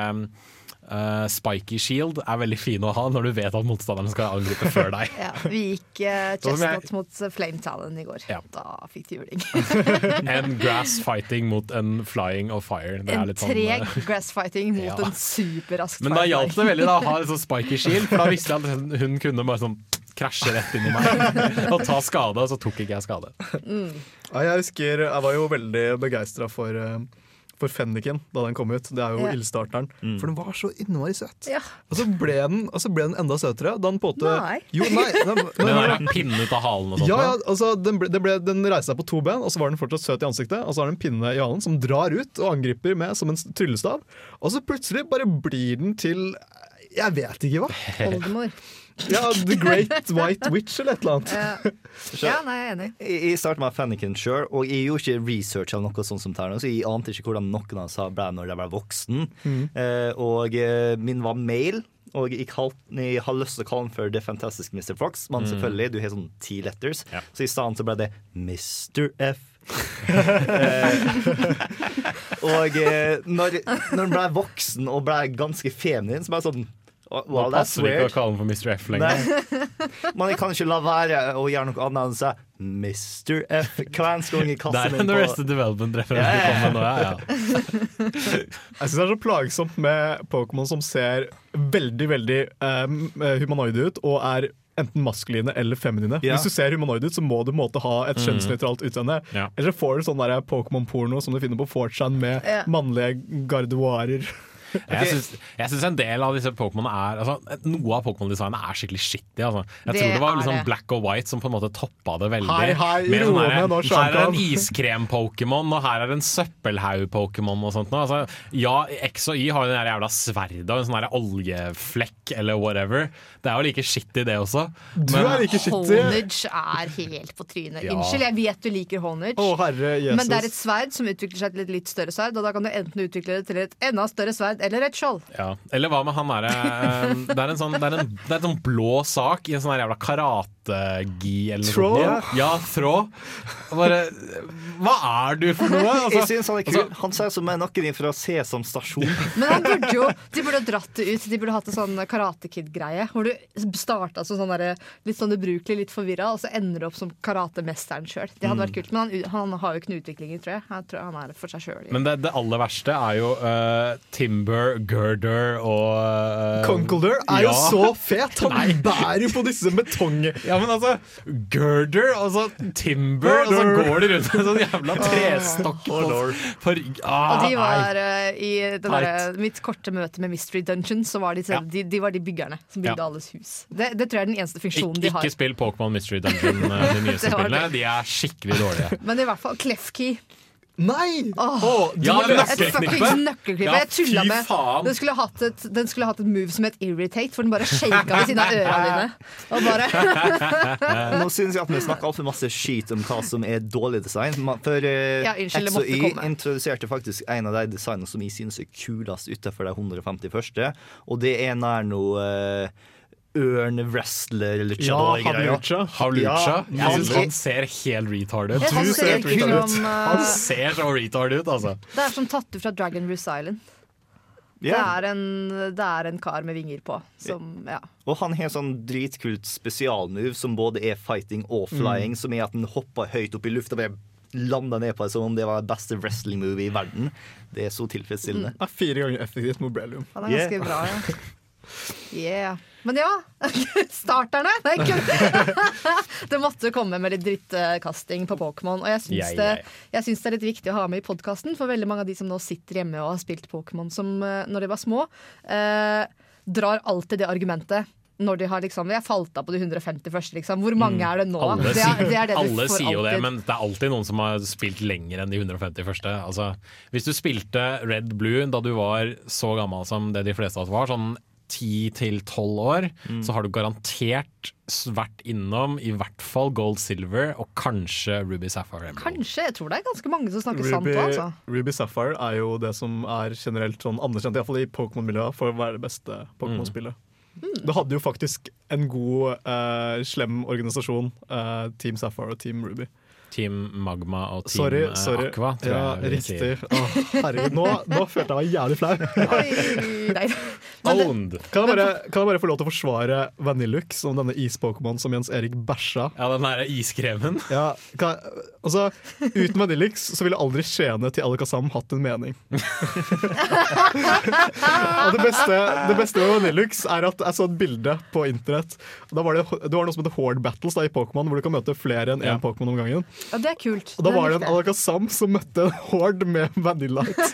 eh, spiky shield er veldig fin å ha når du vet at motstanderen skal angripe før deg. Ja, vi gikk uh, chestnut jeg- mot eh, Flame Talon i går. Ja. Da fikk de juling. En grass fighting mot en flying of fire. Det er En sånn, treg grass fighting mot Ja. en superrask Men da hjalp det veldig da, å ha en sånn spiky shield, for da visste jeg at hun kunne bare sånn krasje rett inn i meg og ta skade, og så tok ikke jeg skade. Ja, jeg husker jeg var jo veldig begeistra for, uh, for Fenniken da den kom ut. Det er jo Ja. ildstarteren. For den var så innmari søt. Ja. Og så ble den, og så ble den enda søtere da den på en måte Nei. Jo, nei. Den, Den den er pinnen ut av halen og sånt. ja, ja, altså, den, ble, det ble, den reiste seg på to ben, og så var den fortsatt søt i ansiktet. Og så har den en pinne i halen som drar ut og angriper med som en tryllestav. Og så plutselig bare blir den til Jeg vet ikke hva. Oldemor. Ja, The Great White Witch eller et eller annet. Ja. ja, nei, jeg er enig. Jeg, jeg startet med Fanniken sjøl, og jeg gjorde ikke research av noe sånt som det så jeg ante ikke hvordan noen av oss ble når jeg ble voksen. Eh, og eh, min var male. Og jeg, kalt, jeg har lyst til å kalle den for The Fantastic Mr. Fox, men selvfølgelig, du har sånn ti letters, Ja. så i stedet så ble det Mr. F. Eh, og eh, når, når den ble voksen og ble ganske feminin, så ble det sånn Nå well, that's passer det ikke å kalle ham for Mr. F lenger. Man kan ikke la være å gjøre noe annet enn å si Mr. F hver i kassen min. Det er en Arrested Development-referanse nå, ja. ja. Jeg syns det er så plagsomt med Pokémon som ser veldig veldig um, humanoide ut, og er enten maskuline eller feminine. Yeah. Hvis du ser humanoid ut, så må du måte ha et kjønnsnøytralt utseende. Yeah. Eller så får du sånn der Pokémon-porno som du finner på 4chan med yeah. mannlige garderoirer. Jeg syns- Jeg syns en del av disse Pokémonene er altså, Noe av Pokémon-designet er skikkelig shitty. Altså. Jeg Det tror det var liksom det. black og white som på en måte toppa det veldig. Hei, hei, Med sånn her, nå, her, er en iskrem-Pokémon, og her er en søppelhaug-Pokémon og sånt. Altså, ja, X og Y har jo den jævla sverdet og en sånn oljeflekk eller whatever. Det er jo like shitty, det også. Du Men- er like shitty. Honage er helt på trynet. Ja. Unnskyld, jeg vet du liker Honage. oh, herre Jesus. Men det er et sverd som utvikler seg til et litt større sverd, og da kan du enten utvikle det til et enda større sverd eller et skjold. Ja. Eller hva med han derre eh, Det sånn Det det er en sånn blå sak i en sånn jævla jævla karategi eller noe Throw? sånt. Ja, Trå. Bare Hva er du for noe? Jeg Altså, synes Han er kul. Han ser ut som en noen fra Sesam stasjon. Men han burde jo, de burde dratt det ut. De burde hatt en sånn Karate Kid-greie. Hvor du starta som sånn der, litt sånn ubrukelig, litt forvirra, og så ender du opp som karatemesteren sjøl. Det hadde vært kult. Men han, han har jo ikke noen utviklinger, tror jeg. Jeg tror han er for seg sjøl. men det, det aller verste er jo uh, Timber, Girder og uh, Conkeldor er jo så fet! Han Nei. bærer jo på disse betong... Ja, men altså Girder, altså Timber, og så går de rundt med en sånn jævla trestokk på, på rygg. Ah, Og de var uh, i det Teit. mitt korte møte med Mystery Dungeon, så var de, Ja. de, de var de byggerne som bygde Ja. alles hus. Det, det tror jeg er den eneste Ik de har. ikke spill Pokémon Mystery Dungeon, eh, de nyeste spillene. De er skikkelig dårlige. Men i hvert fall Klefkey. Nei! Åh. oh, Ja, Et fuckings nøkkelklippe. Ja, jeg tulla med. Den skulle, hatt et, den skulle hatt et move som het irritate, for den bare shaka ved siden av ørene dine. Og bare Nå synes jeg at vi snakker altfor masse skit om hva som er dårlig design. For uh, Ja, unnskyld, det X og måtte Y komme. introduserte faktisk en av de designene som jeg synes er kulest utenfor de 150 første, og det er nær noe uh, ørn-wrestler eller Ja. Ja, han- han ser helt retard ut. Han ser helt retard ut. Han uh, ser så retarded ut, altså. Det er som tatt ut fra Dragon Roose Island. Det, er en, det er en kar med vinger på. Som, ja. Og han har en sånn dritkult spesialmove som både er fighting og flying, som er at han hopper høyt opp i lufta og lander ned på det som om det var det beste wrestling move i verden. Det er så tilfredsstillende. er fire ganger effektivt Mobrellium. Han er ganske Yeah. bra, ja. Yeah. Men ja, starterne! Nei, det måtte komme med litt drittkasting på Pokémon. Og jeg syns, yeah, yeah. det, jeg syns det er litt viktig å ha med i podkasten, for veldig mange av de som nå sitter hjemme og har spilt Pokémon som eh, når de var små, eh, drar alltid det argumentet. Når de har liksom, Jeg falt av på de 150 første, liksom. Hvor mange er det nå? Mm. Alle, det, er, det er det alle sier jo det, men det er alltid noen som har spilt lenger enn de 150 første. Altså, hvis du spilte Red Blue da du var så gammel som det de fleste av oss var, sånn 10-12 år, Mm. så har du garantert vært innom i hvert fall Gold Silver og kanskje Ruby Sapphire Emerald. Kanskje. Jeg tror det er ganske mange som snakker sant Ruby, òg, altså. Ruby Sapphire er jo det som er generelt sånn anerkjent, i hvert fall i Pokémon-miljøet, for å være det beste Pokémon-spillet. Mm. Det hadde jo faktisk en god, uh, slem organisasjon, uh, Team Sapphire og Team Ruby. Team Magma og Team Sorry, eh, sorry. Aqua, tror ja, jeg vi riktig. sier. Åh, herregud, nå, nå følte jeg meg jævlig flau. Oi, nei. Owned! Kan jeg, bare, kan jeg bare få lov til å forsvare Vanillux som denne is-Pokémon som Jens Erik bæsja? Ja, den der iskremen. Ja, kan, altså, uten Vanillux så ville aldri Skjene til Alakazam hatt en mening. og det beste, det beste med Vanillux er at jeg så et bilde på internett. Da var det, det var noe som heter Horde Battles da, i Pokémon, hvor du kan møte flere enn én Ja. Pokémon om gangen. ja, det er kult. Og da var det en. Alakazam som møtte en Horde med Vanillite.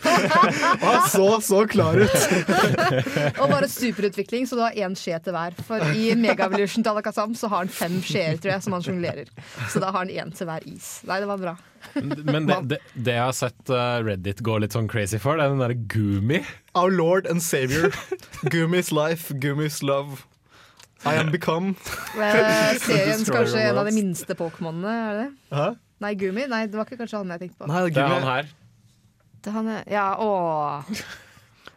og han så så klar ut. Og bare superutvikling, så du har én skje til hver. For i Megavolution til Alakazam så har han fem skjeer, tror jeg, som han sjonglerer. Så da har han én til hver is. Nei, det var bra. Men det, det, det jeg har sett eh, Reddit gå litt sånn crazy for, det er den derre Gumi. Our Lord and Savior. Gumi's life, Gumi's love. I am become. Seriens kanskje en av de minste Pokémonene, er det det? Hæ? Nei, Gumi? Nei, det var ikke kanskje han jeg tenkte på. Nei, Det er han her. Det er han, ja, åh.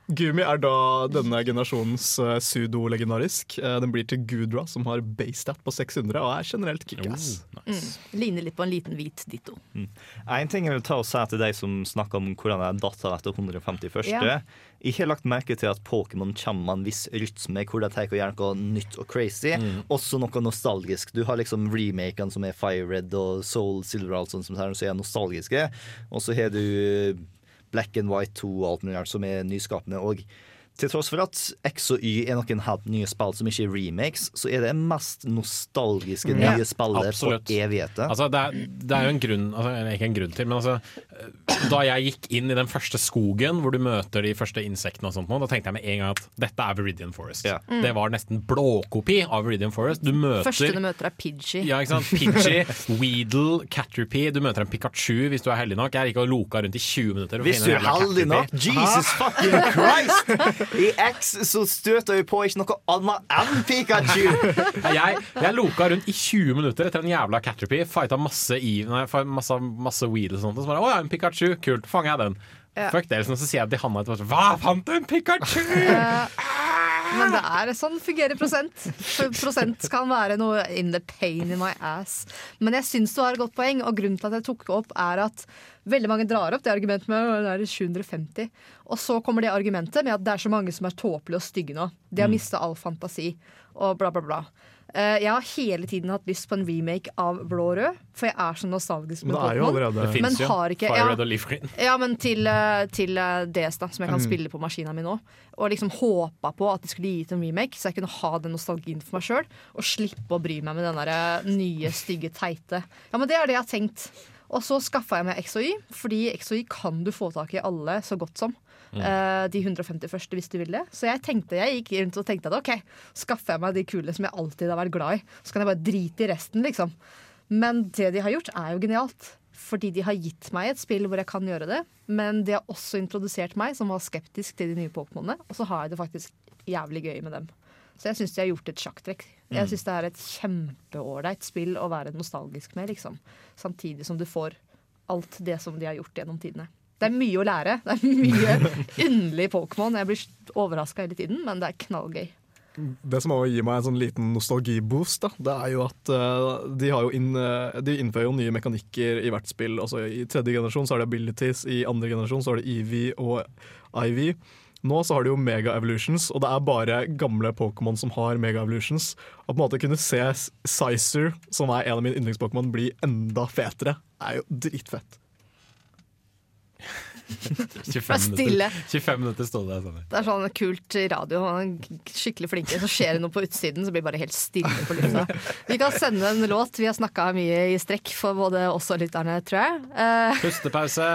Gumi er da denne generasjonens uh, pseudo-legendarisk. Uh, den blir til Gudra, som har basestat på 600 og er generelt kickass. Oh, nice. Ligner litt på en liten hvit ditto. En ting jeg vil ta og si til deg som snakker om hvordan jeg datt av etter 151. Ja. Jeg har lagt merke til at Pokémon kommer med en viss rytme hvor de tar og gjør noe nytt og crazy. Også noe nostalgisk. Du har liksom remakene som er Fire Red og Soul Silver og alt sånt som er nostalgiske. Og så har du Black and White 2 og alt mulig som er nyskapende. Og til tross for at X og Y er noen helt nye spill som ikke er remakes, så er det mest nostalgiske Ja. nye spillet Absolutt. for evigheter. Altså, det, er, det er jo en grunn altså, Ikke en grunn til, men altså Da jeg gikk inn i den første skogen hvor du møter de første insektene, og sånt, da tenkte jeg med en gang at dette er Viridian Forest. Ja. Det var nesten blåkopi av Viridian Forest. Du møter Første du møter er Pidgey. ja, ikke sant? Pidgey, Weedle, Caterpie. Du møter en Pikachu hvis du er heldig nok. Jeg gikk og loka rundt i 20 minutter. Hvis du er heldig nok! Jesus fucking Christ! I X så støter vi på ikke noe annet enn Pikachu! Jeg, jeg loka rundt i 20 minutter etter en jævla Caterpie. Fighta masse, i, nei, masse, masse Weedle og sånt. Og så bare, å ja, en Pikachu, kult, fanger jeg den. Ja. Fuck det, liksom, så sier jeg til Hanna etterpå Hva, fant du en Pikachu?! Men det er sånn fungerer prosent. Prosent kan være noe in the pain in my ass. Men jeg syns du har et godt poeng, og grunnen til at jeg tok det opp, er at veldig mange drar opp det argumentet med «Å, det er 750. Og så kommer det argumentet med at det er så mange som er tåpelige og stygge nå. De har mista all fantasi, og bla, bla, bla. Eh, Jeg har hele tiden hatt lyst på en remake av Blå og rød, for jeg er så nostalgisk Men det er jo allerede Det Men fins jo. har ikke- Fire ja. Red og Leaf Green. Ja, men til, eh, til eh, DS, da, som jeg kan spille på maskina mi nå. Og liksom håpa på at de skulle gi ut en remake, så jeg kunne ha den nostalgien for meg sjøl. Og slippe å bry meg med den der nye, stygge, teite. Ja, men det er det jeg har tenkt. Og så skaffa jeg meg X og Y, fordi X og Y kan du få tak i alle så godt som. Eh, de 150 første, hvis du vil det. Så jeg tenkte, jeg gikk rundt og tenkte at OK, skaffer jeg meg de kule som jeg alltid har vært glad i, så kan jeg bare drite i resten, liksom. Men det de har gjort, er jo genialt. Fordi de har gitt meg et spill hvor jeg kan gjøre det, men de har også introdusert meg, som var skeptisk til de nye Pokémonene, og så har jeg det faktisk jævlig gøy med dem. Så jeg syns de har gjort et sjakktrekk. Jeg syns det er et kjempeålreit spill å være nostalgisk med, liksom. Samtidig som du får alt det som de har gjort gjennom tidene. Det er mye å lære. Det er mye underlig Pokémon. Jeg blir overraska hele tiden, men det er knallgøy. Det som også gir meg en sånn liten nostalgiboost, da, det er jo at uh, de, jo inn, uh, de innfører jo nye mekanikker i hvert spill. Altså, I tredje generasjon så er det abilities, i andre generasjon så er det EV og IV. Nå så har de jo Mega Evolutions, og det er bare gamle Pokémon som har Mega Evolutions. Å på en måte kunne se Sizer, som er en av mine yndlings-Pokémon, bli enda fetere, er jo dritfett. 25 stille. minutter, 25 minutter stod det sånn. Det er sånn kult radio. Han er skikkelig flinke. Så skjer det noe på utsiden, så blir det bare helt stille på lufta. Vi kan sende en låt. Vi har snakka mye i strekk for både oss og lytterne, tror jeg. Uh, Pustepause!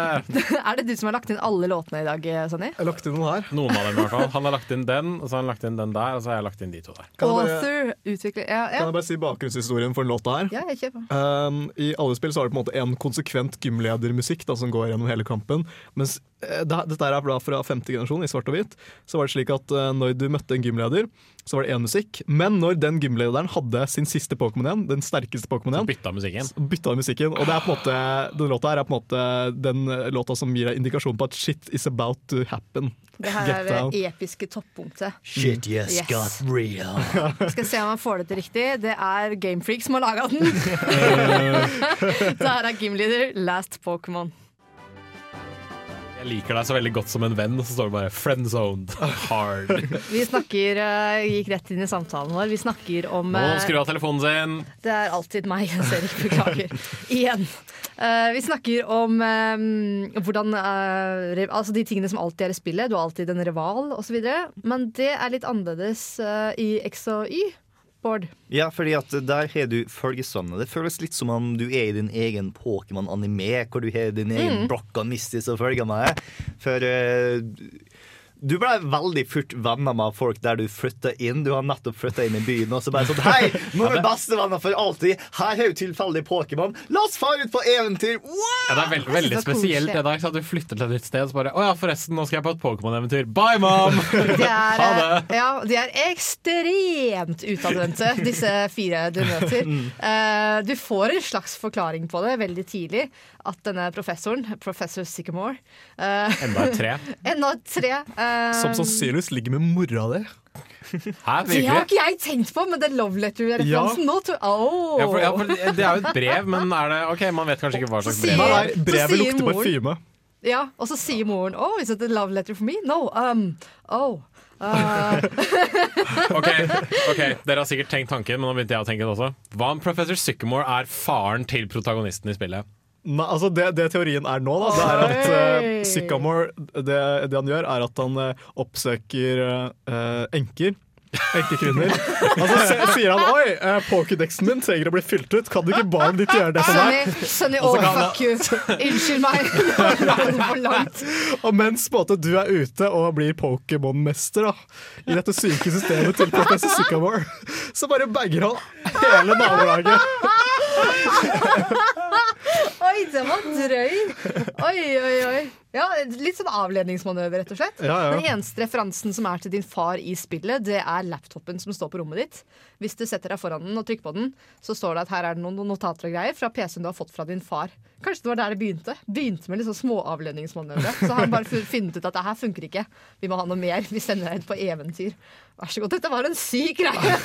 er det du som har lagt inn alle låtene i dag, Sonny? Jeg har lagt inn noen her. Noen av dem i hvert fall. Han har lagt inn den, og så har han lagt inn den der, og så har jeg lagt inn de to der. Kan jeg bare, utvikler Ja, kan jeg bare si bakgrunnshistorien for den låta her? ja jeg kjøper. Um, I alle spill så har du på en måte en konsekvent gymledermusikk da, som går gjennom hele kampen. Mens eh, det, dette er da fra femte generasjon i svart og hvit. Så var det slik at eh, når du møtte en gymleder, så var det én musikk. Men når den gymlederen hadde sin siste Pokémon igjen, den sterkeste Pokémon igjen, Bytta musikken. så bytta musikken. Og det er på en måte, den låta her er på en måte den eh, låta som gir deg indikasjon på at shit is about to happen. Det her er det episke toppunktet. Shit, yes, Yes. got real. Skal se om han får det til riktig. Det er Gamefreak som har laga den. det her er gymleder Last Pokémon. Jeg liker deg så veldig godt som en venn, og så står det bare 'friendzoned hard'. Vi snakker, uh, gikk rett inn i samtalen vår. Vi snakker om Nå Skru av telefonen sin. Det er alltid meg, jeg ser ikke, beklager. Igjen. Uh, vi snakker om hvordan Altså de tingene som alltid er i spillet. Du har alltid en rival osv. Men det er litt annerledes i X og Y. Bård. Ja, fordi at der har du følgesvenner. Det føles litt som om du er i din egen Pokémon-anime, hvor du har din egen Brocca Mistis og følger med. For eh, du ble veldig fort venner med folk der du flytta inn. Du har nettopp flytta inn i byen, og så bare sånn Hei, nå er vi bestevenner for alltid! Her har jo tilfeldig Pokémon. La oss fare ut på eventyr! Wow! Ja, det er veld, veldig det er spesielt det der. At du flytter til et nytt sted, så bare Å ja, forresten, nå skal jeg på et Pokémon-eventyr. Bye, mom! De er, Ha eh, det. ja, de er ekstremt utadvendte, disse fire du møter. Eh, du får en slags forklaring på det veldig tidlig. At denne professoren, professor Sycamore, uh, Enda et tre. enda tre, uh, Som sannsynligvis ligger med mora di. Hæ, Det har ikke jeg tenkt på, men den love letter-referansen nå tror oh. Ja, for, ja, for det er jo et brev, men er det Ok, man vet kanskje ikke hva slags brev det er. nei, så brevet sier lukter moren- parfyme. Ja, og så sier moren Oh, is it a love letter for me? No. Um, oh. Uh, Ok, ok, Dere har sikkert tenkt tanken, men nå begynte jeg å tenke det også. Hva om Professor Sycamore er faren til protagonisten i spillet? Nei, altså det, det teorien er nå, da, det er at uh, Sycamore det, det han gjør, er at han uh, oppsøker uh, enker. Enkekvinner. Og så altså, sier han oi, uh, pokédexen min trenger å bli fylt ut. Kan du ikke barnet ditt gjøre det for meg? Sunny, oh, fuck you. Unnskyld meg. For langt. Og mens måte, du er ute og blir Pokémon-mester i dette syke systemet til professor Sycamore, så bare bagger han hele nabolaget. Oi, den var drøy. Oi, oi, oi. Ja, Litt sånn avledningsmanøver, rett og slett. Ja, ja. Den eneste referansen som er til din far i spillet, det er laptopen som står på rommet ditt. Hvis du setter deg foran den og trykker på den, så står det at her er det noen notater og greier fra PC-en du har fått fra din far. Kanskje det var der det begynte. Begynte med litt sånn småavledningsmanøvre. Så har han bare fu- funnet ut at det her funker ikke. Vi må ha noe mer. Vi sender deg ut på eventyr. Vær så god. Dette var en syk greie!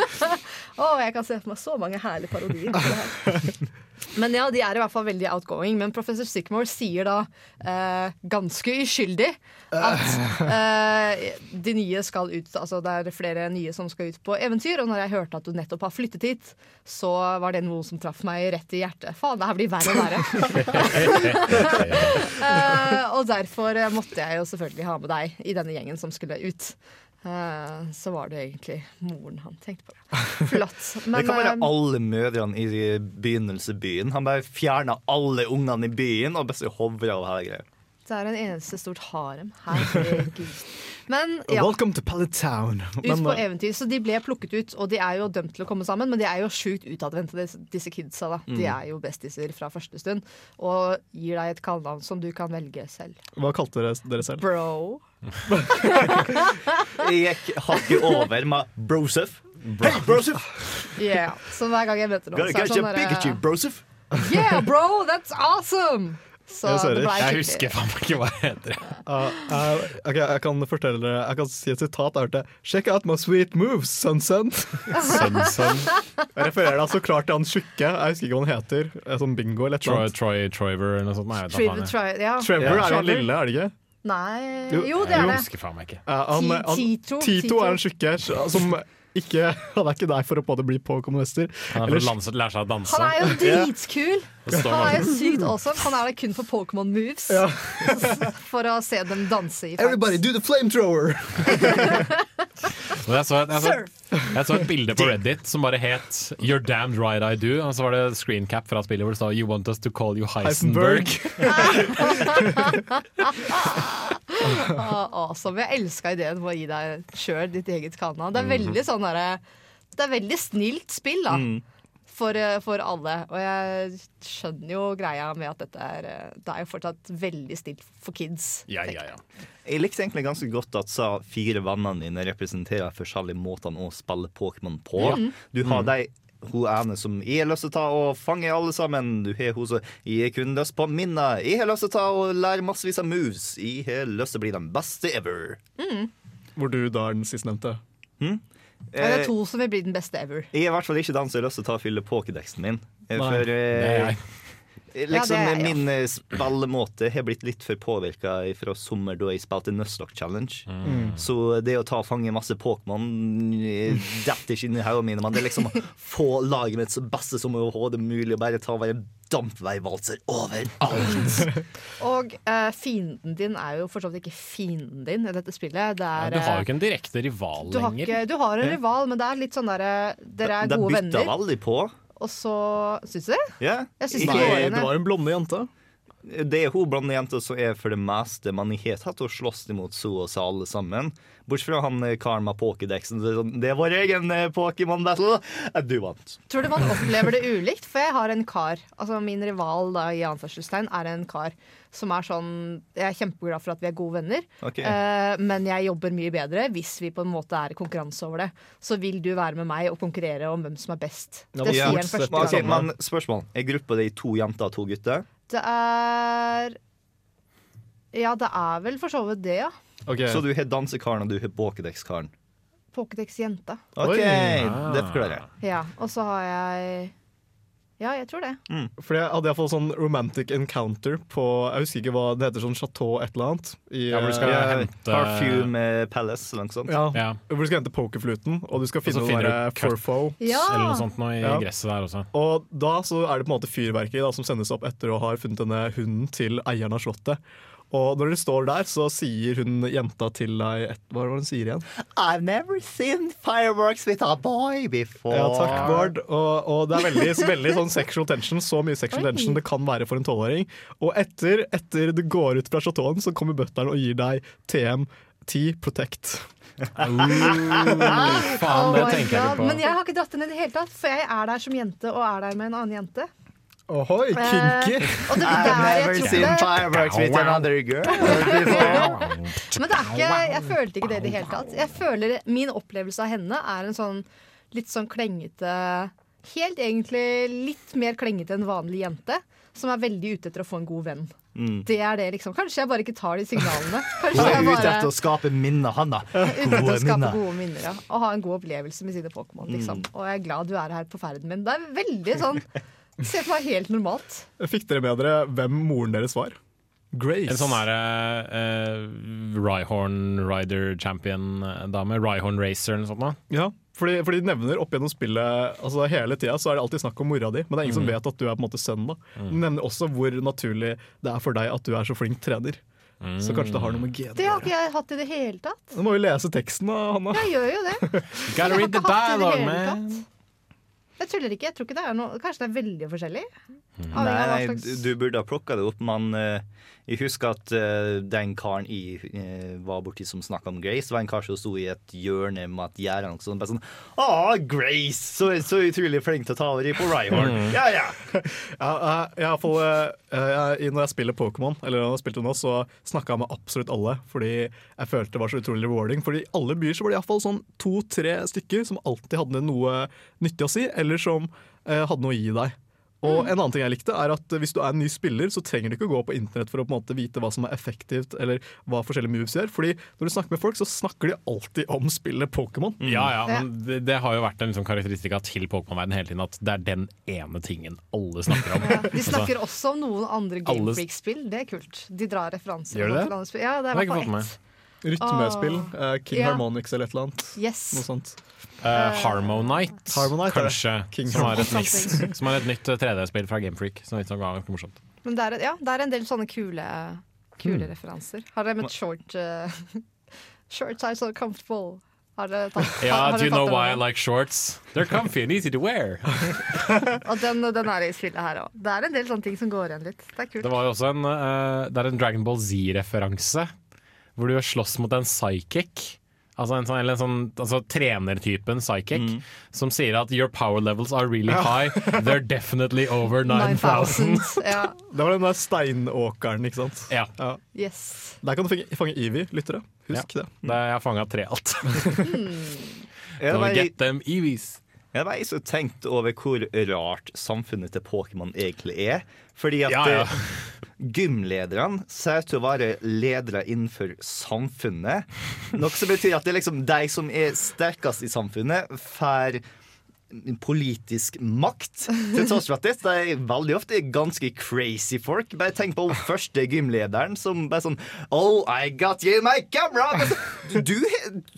Å, jeg kan se for meg så mange herlige parodier. Men ja, de er i hvert fall veldig outgoing. Men professor Sickmore sier da eh, ganske uskyldig at eh, de nye skal ut Altså det er flere nye som skal ut på eventyr. Og når jeg hørte at du nettopp har flyttet hit, så var det noe som traff meg rett i hjertet. Faen, det her blir verre og verre. Eh, og derfor måtte jeg jo selvfølgelig ha med deg i denne gjengen som skulle ut. Eh, så var det egentlig moren han tenkte på. Flott. det kan være eh, alle mødrene i begynnelsebyen. Han bare fjerna alle ungene i byen og bare hovra og hele greia. det er en eneste stort harem. Herregud. Men ja. Welcome to Pallet Town. Ut på eh, eventyr, så De ble plukket ut, og de er jo dømt til å komme sammen. Men de er jo sjukt utadvendte, disse, disse kidsa. da De er jo bestiser fra første stund. Og gir deg et kallenavn som du kan velge selv. hva kalte dere dere selv? Bro. Jeg gikk hakket over med Broseph. Hey, Brosef! Yeah. Så hver gang jeg møter noen, så er det sånn Pikachu, Brosef. Yeah, bro, that's awesome! Så Jeg det ble Jeg husker faen meg ikke hva det heter. Uh, uh, okay, jeg kan fortelle dere Jeg kan si et sitat. Jeg hørte Check out my sweet moves, sunsun'. sønn. Jeg refererer da så klart til han tjukke. Jeg husker ikke hva han heter. Eh, Sånn bingo eller noe Troy. Troy Trover eller noe sånt. Nei, jeg Trevor, Tri- ja. Trevor Ja. er jo han lille, er det ikke? Nei Jo, Jo, det er Jeg det. husker faen meg ikke. Ja, han, han, Tito. Tito er en tjukke som ikke Han er ikke der for å både bli Pokémon-mester. Han er for å lære seg å danse. Han er jo dritkul! Det Han er jo sykt awesome. Han er der kun for Pokémon moves. Ja. For å se dem danse i Everybody do the flamethrower! Jeg så, et, jeg, så, jeg så et bilde på Reddit som bare het 'You're damned right I do'. Og så var det screencap fra spillet hvor det står 'You want us to call you Heisenberg'. Ah, awesome. Jeg elska ideen med å gi deg sjøl ditt eget kallenavn. Det er veldig sånn derre Det er veldig snilt spill, da. For, eh, for alle. Og jeg skjønner jo greia med at dette er eh, Det er jo fortsatt veldig snilt for kids. Ja, ja, ja. Jeg likte egentlig ganske godt at sa fire vennene dine representerer forskjellige måter å spille Pokémon på. Du har de hun ene som jeg har lyst til å ta og fange alle sammen. Du har hun som jeg kun lyst på minner. Jeg har lyst til å ta og lære massevis av moves. Jeg har lyst til å bli den beste ever. Hvor du da er den sistnevnte. Ja, det er Eh, to som vil bli den beste ever. Jeg er i hvert fall ikke den som har lyst til å ta og fylle pokédexen min. Eh, Nei, For eh, jeg. Liksom Ja, det er ja. min eh, spillemåte har blitt litt for påvirka fra sommer da jeg spilte Nuzlocke Challenge. Mm. Så det å ta og fange masse Pokémon detter ikke inn i hodene mine. Men det er liksom å få laget mitt så beste som overhodet mulig og bare ta og være dampveivalser overalt. Og uh, fienden din er jo for så vidt ikke fienden din i dette spillet. Det er, Du har jo eh, ikke en direkte rival du har, lenger. ikke, du har en rival, men det er litt sånn derre Dere er De gode venner, veldig på. Og så Syns du det? Ja. Jeg syns Ikke- Nei, det var en blonde jente. Det er hun blonde jenta som er for det meste Man har tatt og slåss imot så og så alle sammen. Bortsett fra han eh, karen med pokédexen. Det, er sånn, vår egen eh, Pokémon-battle. Eh, Du vant. Tror du man opplever det ulikt? For jeg har en kar, altså min rival da, i anførselstegn, er en kar som er sånn Jeg er kjempeglad for at vi er gode venner, okay. eh, men jeg jobber mye bedre hvis vi på en måte er i konkurranse over det. Så vil du være med meg og konkurrere om hvem som er best. Ja, det sier en første gang. men spørsmål. Er gruppa di to jenter og to gutter? Det er Ja, det er vel for så vidt det, ja. Okay. Så du har dansekaren, og du har Pokédex-karen. OK, Oi. det forklarer jeg. Ja, og så har jeg Ja, jeg tror det. For jeg hadde iallfall sånn romantic encounter på Jeg husker ikke hva det heter, sånn Chateau et eller annet. I, Ja, hvor du skal uh, hente- Parfume Palace eller noe sånt. ja, Ja. Hvor du skal hente pokerfluten, og du skal finne noe cut. Furfo. Ja! Eller noe sånt noe i Ja. gresset der også. Og da så er det på en måte fyrverkeri da, som sendes opp etter å ha funnet denne hunden til eieren av slottet. Og når dere står der, så sier hun jenta til deg et, Hva var det hun sier igjen? I've never seen fireworks with a boy before. Ja, takk, Bård. Og, og det er veldig, veldig sånn sexual tension. Så mye sexual tension det kan være for en tolvåring. Og etter, etter du går ut fra chateauen, så kommer butleren og gir deg TM10 Protect. Faen, Oh det my tenker jeg ikke på. Men jeg har ikke dratt den i det hele tatt, for jeg er der som jente og er der med en annen jente. Ohoi, kinky! Uh, og det var I've never jeg seen fireworks with another girl. Men det er ikke, jeg følte ikke det i det hele tatt. Jeg føler Min opplevelse av henne er en sånn litt sånn klengete Helt egentlig litt mer klengete enn vanlig jente. Som er veldig ute etter å få en god venn. Mm. Det er det liksom Kanskje jeg bare ikke tar de signalene. Kanskje jeg bare... ute etter å skape minner, han da. ute etter å Gode skape minner. gode minner. Ja. Og ha en god opplevelse med sine Pokémon. Liksom. Og jeg er glad du er her på ferden min. Det er veldig sånn Se for meg helt normalt. Fikk dere med dere hvem moren deres var? Grace. En sånn derre uh, Ryhorn Rider Champion-dame. Ryhorn Racer eller noe sånt. da. Ja, fordi, fordi de nevner opp gjennom spillet altså Hele tida så er det alltid snakk om mora di, men det er ingen som vet at du er på en måte sønnen. da De nevner også hvor naturlig det er for deg at du er så flink trener. Så kanskje det har noe med gener Det har ikke jeg hatt i det hele tatt. Nå må vi lese teksten da, Hanna. Jeg gjør jo det. Gotta read the dialogue, man. tatt. Jeg tuller ikke. jeg tror ikke det er noe Kanskje det er veldig forskjellig? Av Nei, nei, du burde ha plukka det opp, men uh, jeg husker at uh, den karen jeg uh, var borti som snakka om Grace, var en kar som sto i et hjørne med et gjerde. og sånn. Bare sånn Å, Grace! Så, så utrolig flink til å ta over i på Ryhorn. Ja, ja. Ja, jeg, fall, eh, jeg, når jeg spiller Pokémon, eller når jeg spilte nå, så snakka jeg med absolutt alle. Fordi jeg følte det var så utrolig rewarding. Fordi i alle byer så var det iallfall sånn to-tre stykker som alltid hadde noe nyttig å si, eller som hadde noe å gi deg. Og en annen ting jeg likte er at Hvis du er en ny spiller, så trenger du ikke gå på internett for å på en måte vite hva som er effektivt, eller hva forskjellige moves gjør. Fordi når du snakker med folk, så snakker de alltid om spillet Pokémon. Ja, ja, Ja. men det, det har jo vært en liksom karakteristika til Pokémon-verdenen hele tiden at det er den ene tingen alle snakker om. Ja, de snakker også om noen andre Game Freak-spill. Det er kult. De drar referanser. Gjør de det? til andre spill. Ja, det Det er i hvert fall ett. Rytmespill. eh, King Ja. Harmonix eller et eller annet. Yes. Noe sånt. Uh, Harmonite, Harmonite, er kanskje, King som er, et nytt, som er et nytt 3D-spill fra Gamefreak. Som er var ganske morsomt. Men det er, ja, det er en del sånne kule, kule Hmm. referanser. Har dere møtt short uh, Shorts are so comfortable. Har dere tatt Ja, har do dere you know why I like shorts? They're comfy and easy to wear. Og den, den er i spillet her òg. Det er en del sånne ting som går igjen litt. Det er kult. Det var jo også en, uh, det er en Dragon Ball Z-referanse, hvor du slåss mot en psychic. Altså en sånn, eller en sånn altså trenertypen psychic, Mm. som sier at 'your power levels are really high'. They're definitely over 9000. 9000. Ja. Det var den der steinåkeren, ikke sant? Ja, Ja. Yes. Der kan du fange, fange Evie, lyttere. Husk det. det, jeg har fanga tre alt. mm. Don't get them Eevees. Ja, har var tenkt over hvor rart samfunnet til Pokémon egentlig er. Fordi at Ja, ja. eh, gymlederne ser ut til å være ledere innenfor samfunnet. Noe som betyr at det er liksom de som er sterkest i samfunnet, får politisk makt. Til tross for at dette er veldig ofte ganske crazy folk. Bare tenk på første gymlederen som bare sånn Oh, I got you my camera! Sånn, Du,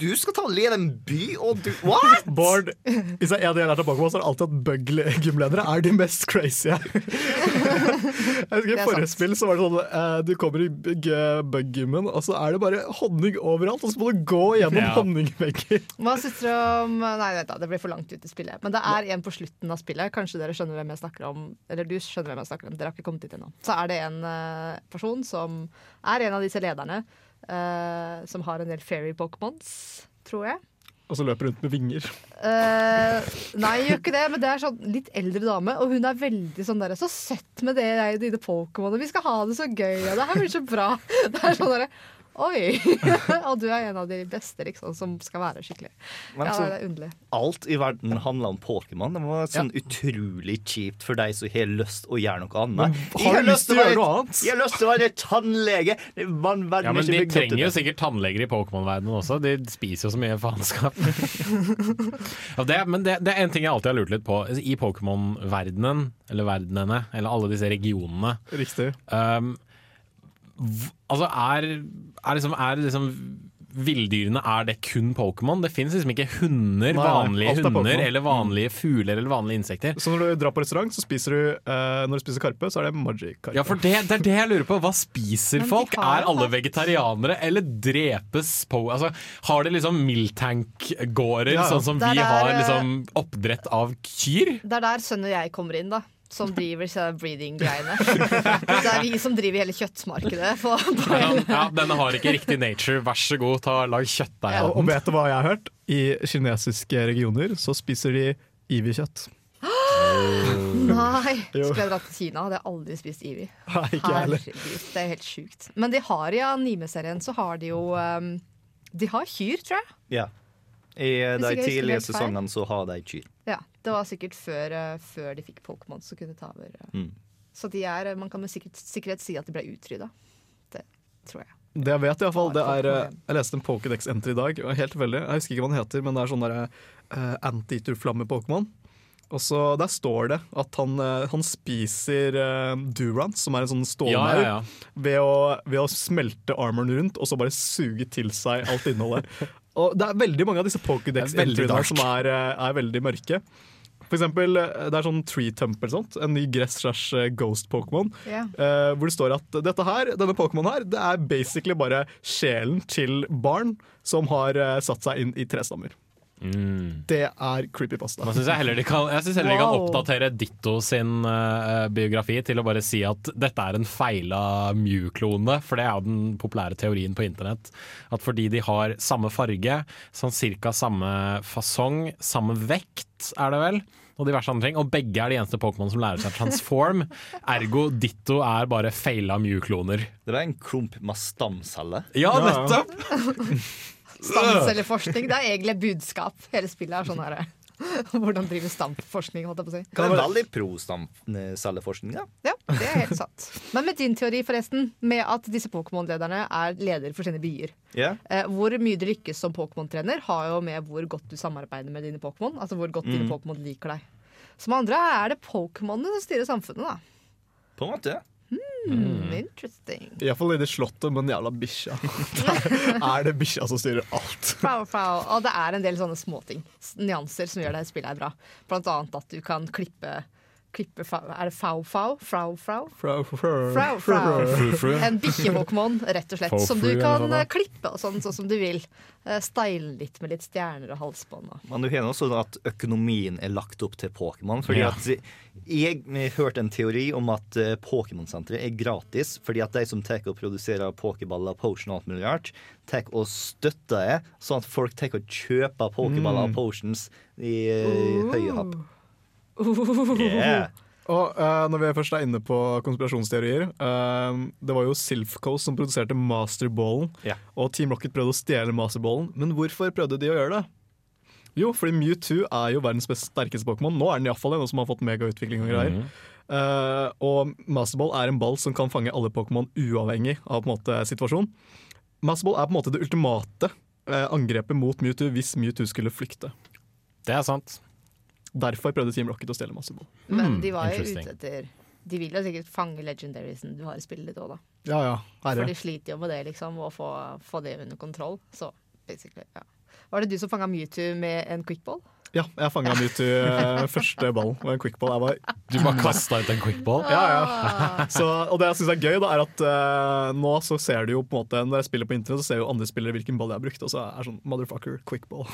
du skal ta og lede en by, og du What?! Bård, hvis jeg er det del tilbake på, så har det alltid hatt bug-gymledere er de mest crazy. jeg husker I er forrige spill så var det sånn eh, du kommer i bug- bug-gymmen, og så er det bare honning overalt, og så må du gå gjennom Ja. honningvegger. Hva syns dere om Nei, vent da, det blir for langt ut i spillet. Men det er en på slutten av spillet. Kanskje dere skjønner hvem jeg snakker om. Eller du skjønner hvem jeg snakker om. Dere har ikke kommet dit ennå. Så er det en uh, person som er en av disse lederne. uh, som har en del fairy pokémons, tror jeg. Og så løper rundt med vinger. Uh, nei, gjør ikke det, men det er sånn litt eldre dame, og hun er veldig sånn derre Så søtt med det, dine Pokémoner, vi skal ha det så gøy, og det her blir så bra. Det er sånn derre Oi! Og du er en av de beste liksom, som skal være skikkelig. Men Ja, så, det er underlig. alt i verden handler om Pokémon. Det var sånn utrolig kjipt for deg som har lyst å gjøre noe annet. Men har du lyst til å gjøre noe annet? Jeg har lyst til å være tannlege! Ja, men ikke De trenger jo sikkert tannleger i Pokémon-verdenen også. De spiser jo så mye faenskap. ja, det, men det, det er en ting jeg alltid har lurt litt på. I Pokémon-verdenen, eller verdenene, eller alle disse regionene Riktig. um, Altså, er, er liksom, er liksom Villdyrene, er det kun Pokémon? Det finnes liksom ikke hunder, Nei, vanlige er hunder, eller vanlige fugler eller vanlige insekter. Så når du drar på restaurant, så spiser du eh, Når du spiser karpe, så er det Magic-karpe. Ja, for det, det er det jeg lurer på. Hva spiser folk? Er alle vegetarianere, eller drepes på Altså, Har de liksom Miltank-gårder, Ja, ja. sånn som Det er vi har eh, liksom oppdrett av kyr? Det er der sønnen og jeg kommer inn, da. Som driver disse breeding-greiene. Det er vi som driver hele kjøttmarkedet. På Ja, ja, denne har ikke riktig nature, vær så god, ta, lag kjøttdeig der av og vet du hva jeg har hørt? I kinesiske regioner så spiser de Ivi-kjøtt. Nei! Skulle jeg dratt til Kina, hadde jeg aldri spist Ivi. Herregud, det er helt sjukt. Men de har i anime-serien så har de jo um, De har kyr, tror jeg. Ja. I de tidlige sesongene så har de kyr. Ja, Det var sikkert før, uh, før de fikk Pokémon som kunne ta over. uh. Mm. Så de er, man kan med sikkert, sikkerhet si at de ble utrydda. Det tror jeg. Det jeg vet i hvert fall, det er eh, Jeg leste en Pokédex-entry i dag. Helt veldig. Jeg husker ikke hva den heter, men det er sånn derre uh, anti-flamme-Pokémon. Og så Der står det at han, eh, han spiser uh, Durant, som er en sånn Ja, stålmaur, ja, ja. Ved, å, ved å smelte armoren rundt og så bare suge til seg alt innholdet. og Det er veldig mange av disse Pokédex-entryene som er, eh, er veldig mørke. For eksempel, eh, det er sånn Tree Tump eller sånt, en ny gress-slash-ghost-Pokémon. Yeah. Eh, hvor det står at dette her, denne Pokémon her, det er basically bare sjelen til barn som har eh, satt seg inn i trestammer. Mm. Det er creepypasta. Jeg heller de kan, heller de kan oppdatere Ditto sin uh, biografi til å bare si at dette er en feila Mew-klone, for det er jo den populære teorien på internett. At fordi de har samme farge, sånn cirka samme fasong, samme vekt er det vel, og diverse andre ting, og begge er de eneste Pokémon som lærer seg transform, ergo Ditto er bare feila Mew-kloner. Det er en klump med stamceller. Ja, Ja. nettopp! Stamcelleforskning. Det er egentlig budskap. Hele spillet er sånn her Hvordan drive stampforskning, holdt jeg på å si. Det er veldig pro stamcelleforskning. Ja. Ja, det er helt sant. Men med din teori, forresten, med at disse Pokémon-lederne er ledere for sine byer. Yeah. Eh, hvor mye du lykkes som Pokémon-trener, har jo med hvor godt du samarbeider med dine Pokémon. Altså hvor godt dine Mm. Pokémon liker deg. Som andre er det Pokémonene som styrer samfunnet, da. På en måte. Mm, interesting. Iallfall i det slottet med den jævla bikkja. Er det bikkja som styrer alt. Pow, pow. Og det er en del sånne småting, nyanser, som gjør det spillet her bra. Blant annet at du kan klippe, klippe Er det fau-fau? Frau-frau? Frau, frau, Frau, frau. En bikkje-Pokémon, rett og slett. Som du kan eh, klippe og sånn, sånn som du vil. Eh, Style litt med litt stjerner og halsbånd. Men du har også at økonomien er lagt opp til Pokémon. Fordi at Jeg hørte en teori om at eh, Pokémon-senteret er gratis fordi at de som tar og produserer pokéballer, potion og alt mulig rart, tar og støtter det, sånn at folk tar og kjøper pokéballer og potions i uh, høye happ. Yeah. Og uh, når vi først er inne på konspirasjonsteorier uh, Det var jo Silfcoast som produserte Masterballen. yeah. Og Team Rocket prøvde å stjele Masterballen. Men hvorfor prøvde de å gjøre det? Jo, fordi Mewtwo er jo verdens best sterkeste Pokémon. Nå er den iallfall en som har fått megautvikling og greier. Eh, og Masterball er en ball som kan fange alle Pokémon uavhengig av på en måte situasjon. Masterball er på en måte det ultimate angrepet mot Mewtwo hvis Mewtwo skulle flykte. Det er sant. Derfor prøvde Team Rocket å stjele masse Masterball. Men Hmm, de var jo ute etter De vil jo sikkert fange legendariesen du har i spillet ditt òg, da. Ja ja, For de sliter jo med det, liksom, å få, få det under kontroll. Så basically, ja. Var det du som fanga Mewtwo med en quickball? Ja, jeg fanga Mewtwo til første ball med en quickball. Jeg var Du bare kasta ut en quickball. Ja, ja. Så, og det jeg syns er gøy, da, er at uh, nå så ser du jo på en måte Når jeg spiller på internett, så ser jo andre spillere hvilken ball jeg har brukt, og så er det sånn motherfucker, quickball.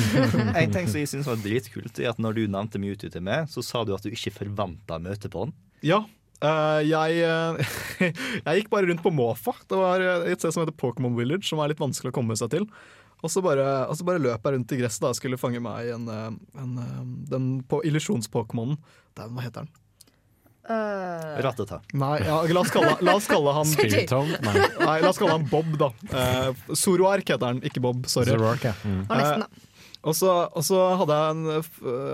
En ting som jeg synes var dritkult, er at når du nevnte Mewtwo til meg, så sa du at du ikke forventa møte på den. Ja. Uh, jeg, eh, jeg gikk bare rundt på måfa. Det var eh, et sted som heter Pokémon Village, som er litt vanskelig å komme seg til. Og så bare, og så bare løp jeg rundt i gresset da, og skulle fange meg en, eh, en, eh, den på illusjons-Pokémonen. Dæven, Hva heter den? Uh... Ratata. Nei, ja, la, oss kalle, la oss kalle han? Nei. Nei, la oss kalle han Bob, da. Uh, Zoroark heter han, ikke Bob. Sorry. Zoroark, ja. Mm. var nesten. Og så, og så hadde, jeg en,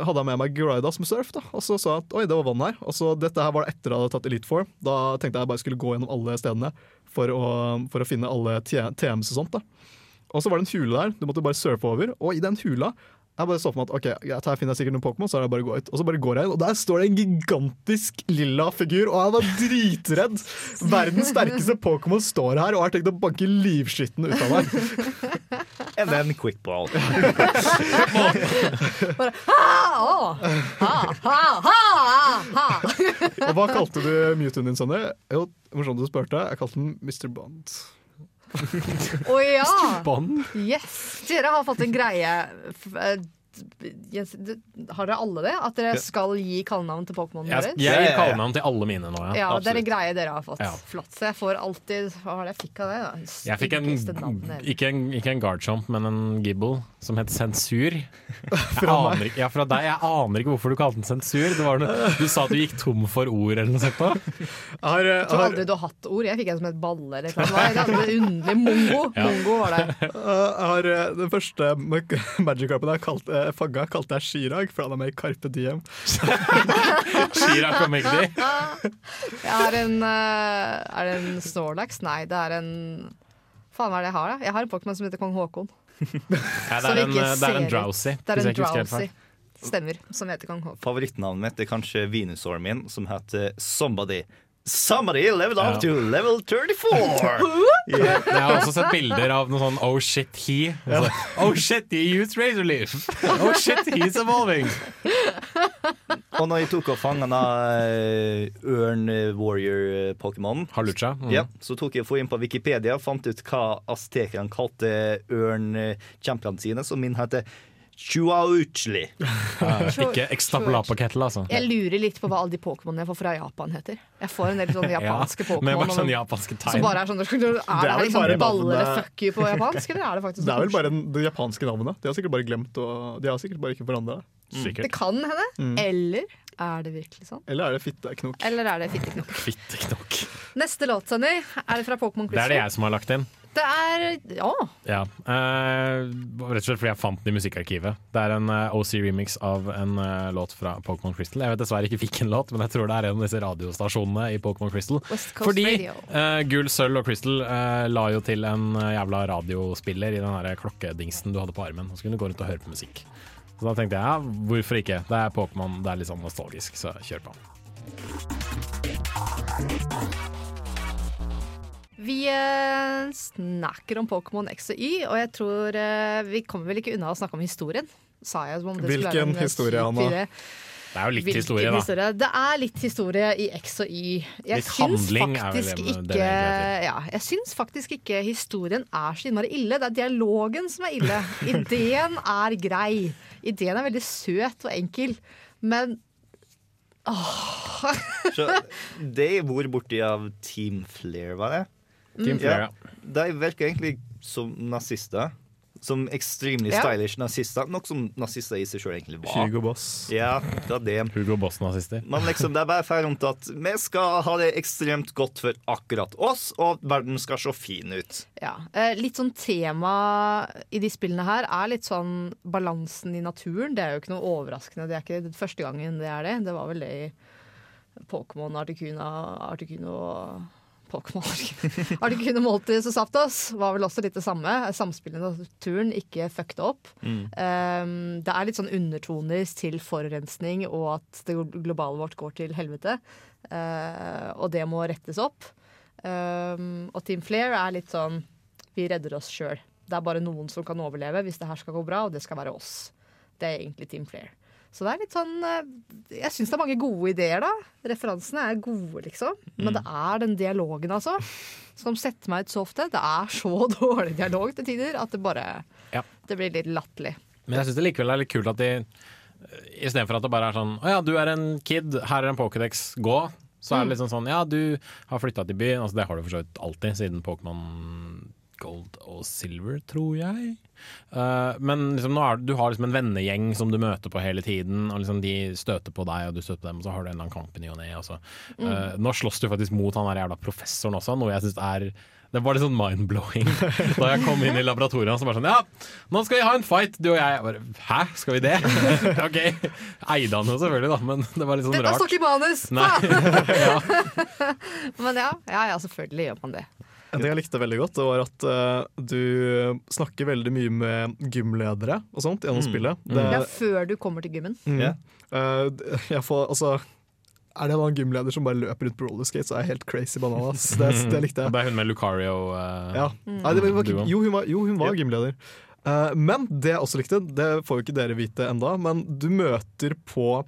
hadde jeg med meg Gyridas som surf, da. og så sa jeg at oi, det var vann her. Og så Dette her var det etter jeg hadde tatt Elite Four. Da tenkte jeg bare skulle gå gjennom alle stedene for å, for å finne alle TMs og sånt. da. Og så var det en hule der, du måtte bare surfe over. Og i den hula jeg bare så for meg at ok, greit, her finner jeg sikkert noen Pokémon, så er det bare å gå ut. Og så bare går jeg inn, og der står det en gigantisk lilla figur, og jeg var dritredd. Verdens sterkeste Pokémon står her og har tenkt å banke livskitten ut av meg. And then quick ball. Å, ha, ha, ha, ha. Og hva kalte du Mewtwoen din, Sonny? Jo, morsomt du spurte. Jeg kalte den Mr. Bond. Å ja! Bånd? Yes! Dere har fått en greie f- eh, Jens, Har dere alle det? At dere skal gi kallenavn til Pokémon? Jeg, deres? jeg ja, gir kallenavn til alle mine nå, ja. Ja, det er en greie dere har fått. Ja. Flott. Så jeg får alltid Hva var det jeg fikk av det? da? Jeg fikk en, ikke en, ikke en Garchomp, men en Gibble som het Sensur. Aner, ikke- ja, fra deg. Jeg aner ikke hvorfor du kalte den Sensur. Det var noe, du sa at du gikk tom for ord eller noe sånt. Jeg har, jeg Jeg tror aldri du har hatt ord. Jeg fikk en som het balle. Eller noe. det var. Underlig. Mongo. Ja. Mongo var det. jeg har eh, Den første Magic-carpen jeg kalte, fanga, fagga, kalte jeg Chirag, for han er med i Carpe Diem. Chirag og Magdi. Jeg har en eh, Er det en Snorlax? Nei, det er en Faen, hva er det jeg har? da? Jeg har en Pokémon som heter kong Haakon. Ja, det, er en, det er en. Drowsy. Det er en. Drowsy. Stemmer. Som heter kong Haakon. Favorittnavnet mitt er kanskje Venusåren min, som heter Somebody. Somebody leveled Ja. up to level 34! Jeg har også sett bilder av noe sånn Oh shit, he. Altså, oh shit, he used razor leaf. Oh shit, he's evolving. Og når jeg tok og fanga Ørn Warrior-pokémonen, Halucha. Mm. ja, så tok jeg og for inn på Wikipedia og fant ut hva aztekerne kalte ørn-kjempene sine, som min heter Chuauchli. Ikke Kettle, altså. Jeg lurer litt på hva alle de Pokémonene jeg får fra Japan heter. Jeg får en del sånne japanske Ja, med Pokémon. bare sånn japanske japanske som tegn. bare er sånn Er det, Det er vel liksom baller eller fuck you på japansk, eller er det faktisk Det er vel sånn bare de det japanske navnet. De har sikkert bare glemt og, De har sikkert bare ikke forandra det. Det kan hende. Mm. Eller er det virkelig sånn? Eller er det fitteknok? Eller er det fitteknok. Fitteknokk. Neste låt, Sonny, er det fra Pokémon Det er det jeg som har lagt inn. Det er Ja. Ja. Eh, rett og slett fordi jeg fant den i musikkarkivet. Det er en eh, OC-remix av en eh, låt fra Pokémon Crystal. Jeg vet dessverre ikke hvilken låt, men jeg tror det er en av disse radiostasjonene i Pokémon Crystal. Fordi Radio. eh, Gull, Sølv og Crystal eh, la jo til en eh, jævla radiospiller i den her klokkedingsen du hadde på armen. Og så kunne du gå rundt og høre på musikk. Så da tenkte jeg ja, hvorfor ikke? Det er Pokémon, det er litt sånn nostalgisk, så kjør på. Vi eh, snakker om Pokémon X og Y, og jeg tror eh, vi kommer vel ikke unna å snakke om historien. Sa jeg som om det skulle være Hvilken en, eh, historie, syk Anna? Det er jo litt Hvilken historie, da. historie? Det er litt historie i X og Y. Jeg Litt syns handling er vel det- det ikke det ja, Jeg syns faktisk ikke historien er så innmari ille. Det er dialogen som er ille. Ideen er grei. Ideen er veldig søt og enkel, men Så det bor borti av Team Flair, var det? Team Flare, ja. De virker egentlig som nazister. Som extremely Ja. stylish nazister. Noe som nazister i seg sjøl egentlig var. Hugo Boss. Ja, det er det. Hugo Boss-nazister. Men liksom, det er bare feil rundt at vi skal ha det ekstremt godt for akkurat oss, og verden skal se fin ut. ja. Eh, Litt sånn tema i de spillene her er litt sånn balansen i naturen. Det er jo ikke noe overraskende. Det er ikke det første gangen det er det. Det var vel det i Pokémon, Articuno, Articuno og Pokémon Articuno Moltis og Zapdos var vel også litt det samme. Samspillet i naturen, ikke fucked opp. Um, det er litt sånn undertoner til forurensning og at det globale vårt går til helvete. Uh, og det må rettes opp. Um, og Team Flair er litt sånn vi redder oss sjøl. Det er bare noen som kan overleve hvis det her skal gå bra, og det skal være oss. Det er egentlig Team Flair. Så det er litt sånn eh, Jeg syns det er mange gode ideer, da. Referansene er gode, liksom. Men det er den dialogen, altså, som setter meg ut så ofte. Det er så dårlig dialog til tider at det bare Ja. Det blir litt latterlig. Men jeg syns det likevel er litt kult at de Istedenfor at det bare er sånn Å ja, du er en kid, her er en Pokédex, gå. Så er det liksom sånn Ja, du har flytta til byen. Altså, det har du for så vidt alltid, siden Pokémon gold og silver, tror jeg. Uh, men liksom, nå er, du har liksom en vennegjeng som du møter på hele tiden. Og liksom De støter på deg, og du støter på dem, og så har du en eller annen kamp i ny og ne. Uh, så. Eh, nå slåss du faktisk mot han der jævla professoren også, noe jeg syns er det var litt sånn mind-blowing da jeg kom inn i laboratoriet. Så bare sånn, ja, nå skal vi ha en fight, du og jeg. jeg bare, Hæ, skal vi det? ok. Eide han jo selvfølgelig, da, men det var litt sånn Dette står rart. ikke i manus! Nei. ja. Men ja, ja, ja, selvfølgelig gjør man det. En ting jeg likte veldig godt, det var at uh, du snakker veldig mye med gymledere og sånt gjennom spillet. Det, Det er før du kommer til gymmen. mm, Yeah. Uh, jeg får, altså, er det en gymleder som bare løper rundt på rollerskate, så er jeg helt crazy bananas. Det, det likte jeg. Det er hun med Lucario. Uh, Ja. Nei, det var, jo, hun var, jo, hun var gymleder. Uh, men det jeg også likte, det får jo ikke dere vite enda, men du møter på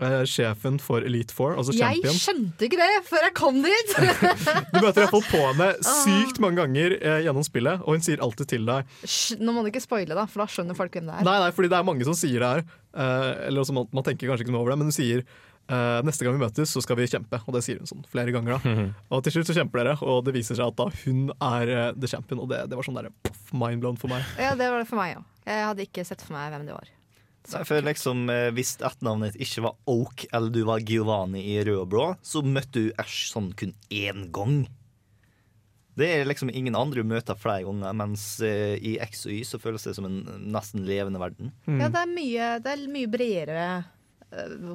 eh, sjefen for Elite Four, altså Jeg champion. skjønte ikke det før jeg kom dit! Du møter i hvert fall på henne sykt mange ganger eh, gjennom spillet, og hun sier alltid til deg Nå må du ikke spoile, da, for da skjønner folk hvem det er. Nei, nei, fordi det er mange som sier det her. eh, eller også man, man tenker kanskje ikke noe over det, men hun sier eh, neste gang vi møtes, så skal vi kjempe. Og det sier hun sånn flere ganger. da Og til slutt så kjemper dere, og det viser seg at da hun er eh, the champion. Og det, det var sånn der, poff, mindblown for meg. Ja, det var det for meg òg. Jeg hadde ikke sett for meg hvem det var. Så for liksom eh, Hvis etternavnet ditt ikke var Oak eller du var Giovanni i rød og blå, så møtte du Ash sånn kun én gang. Det er liksom ingen andre du møter flere ganger, mens eh, i X og Y så føles det som en nesten levende verden. Ja, det er mye, det er mye bredere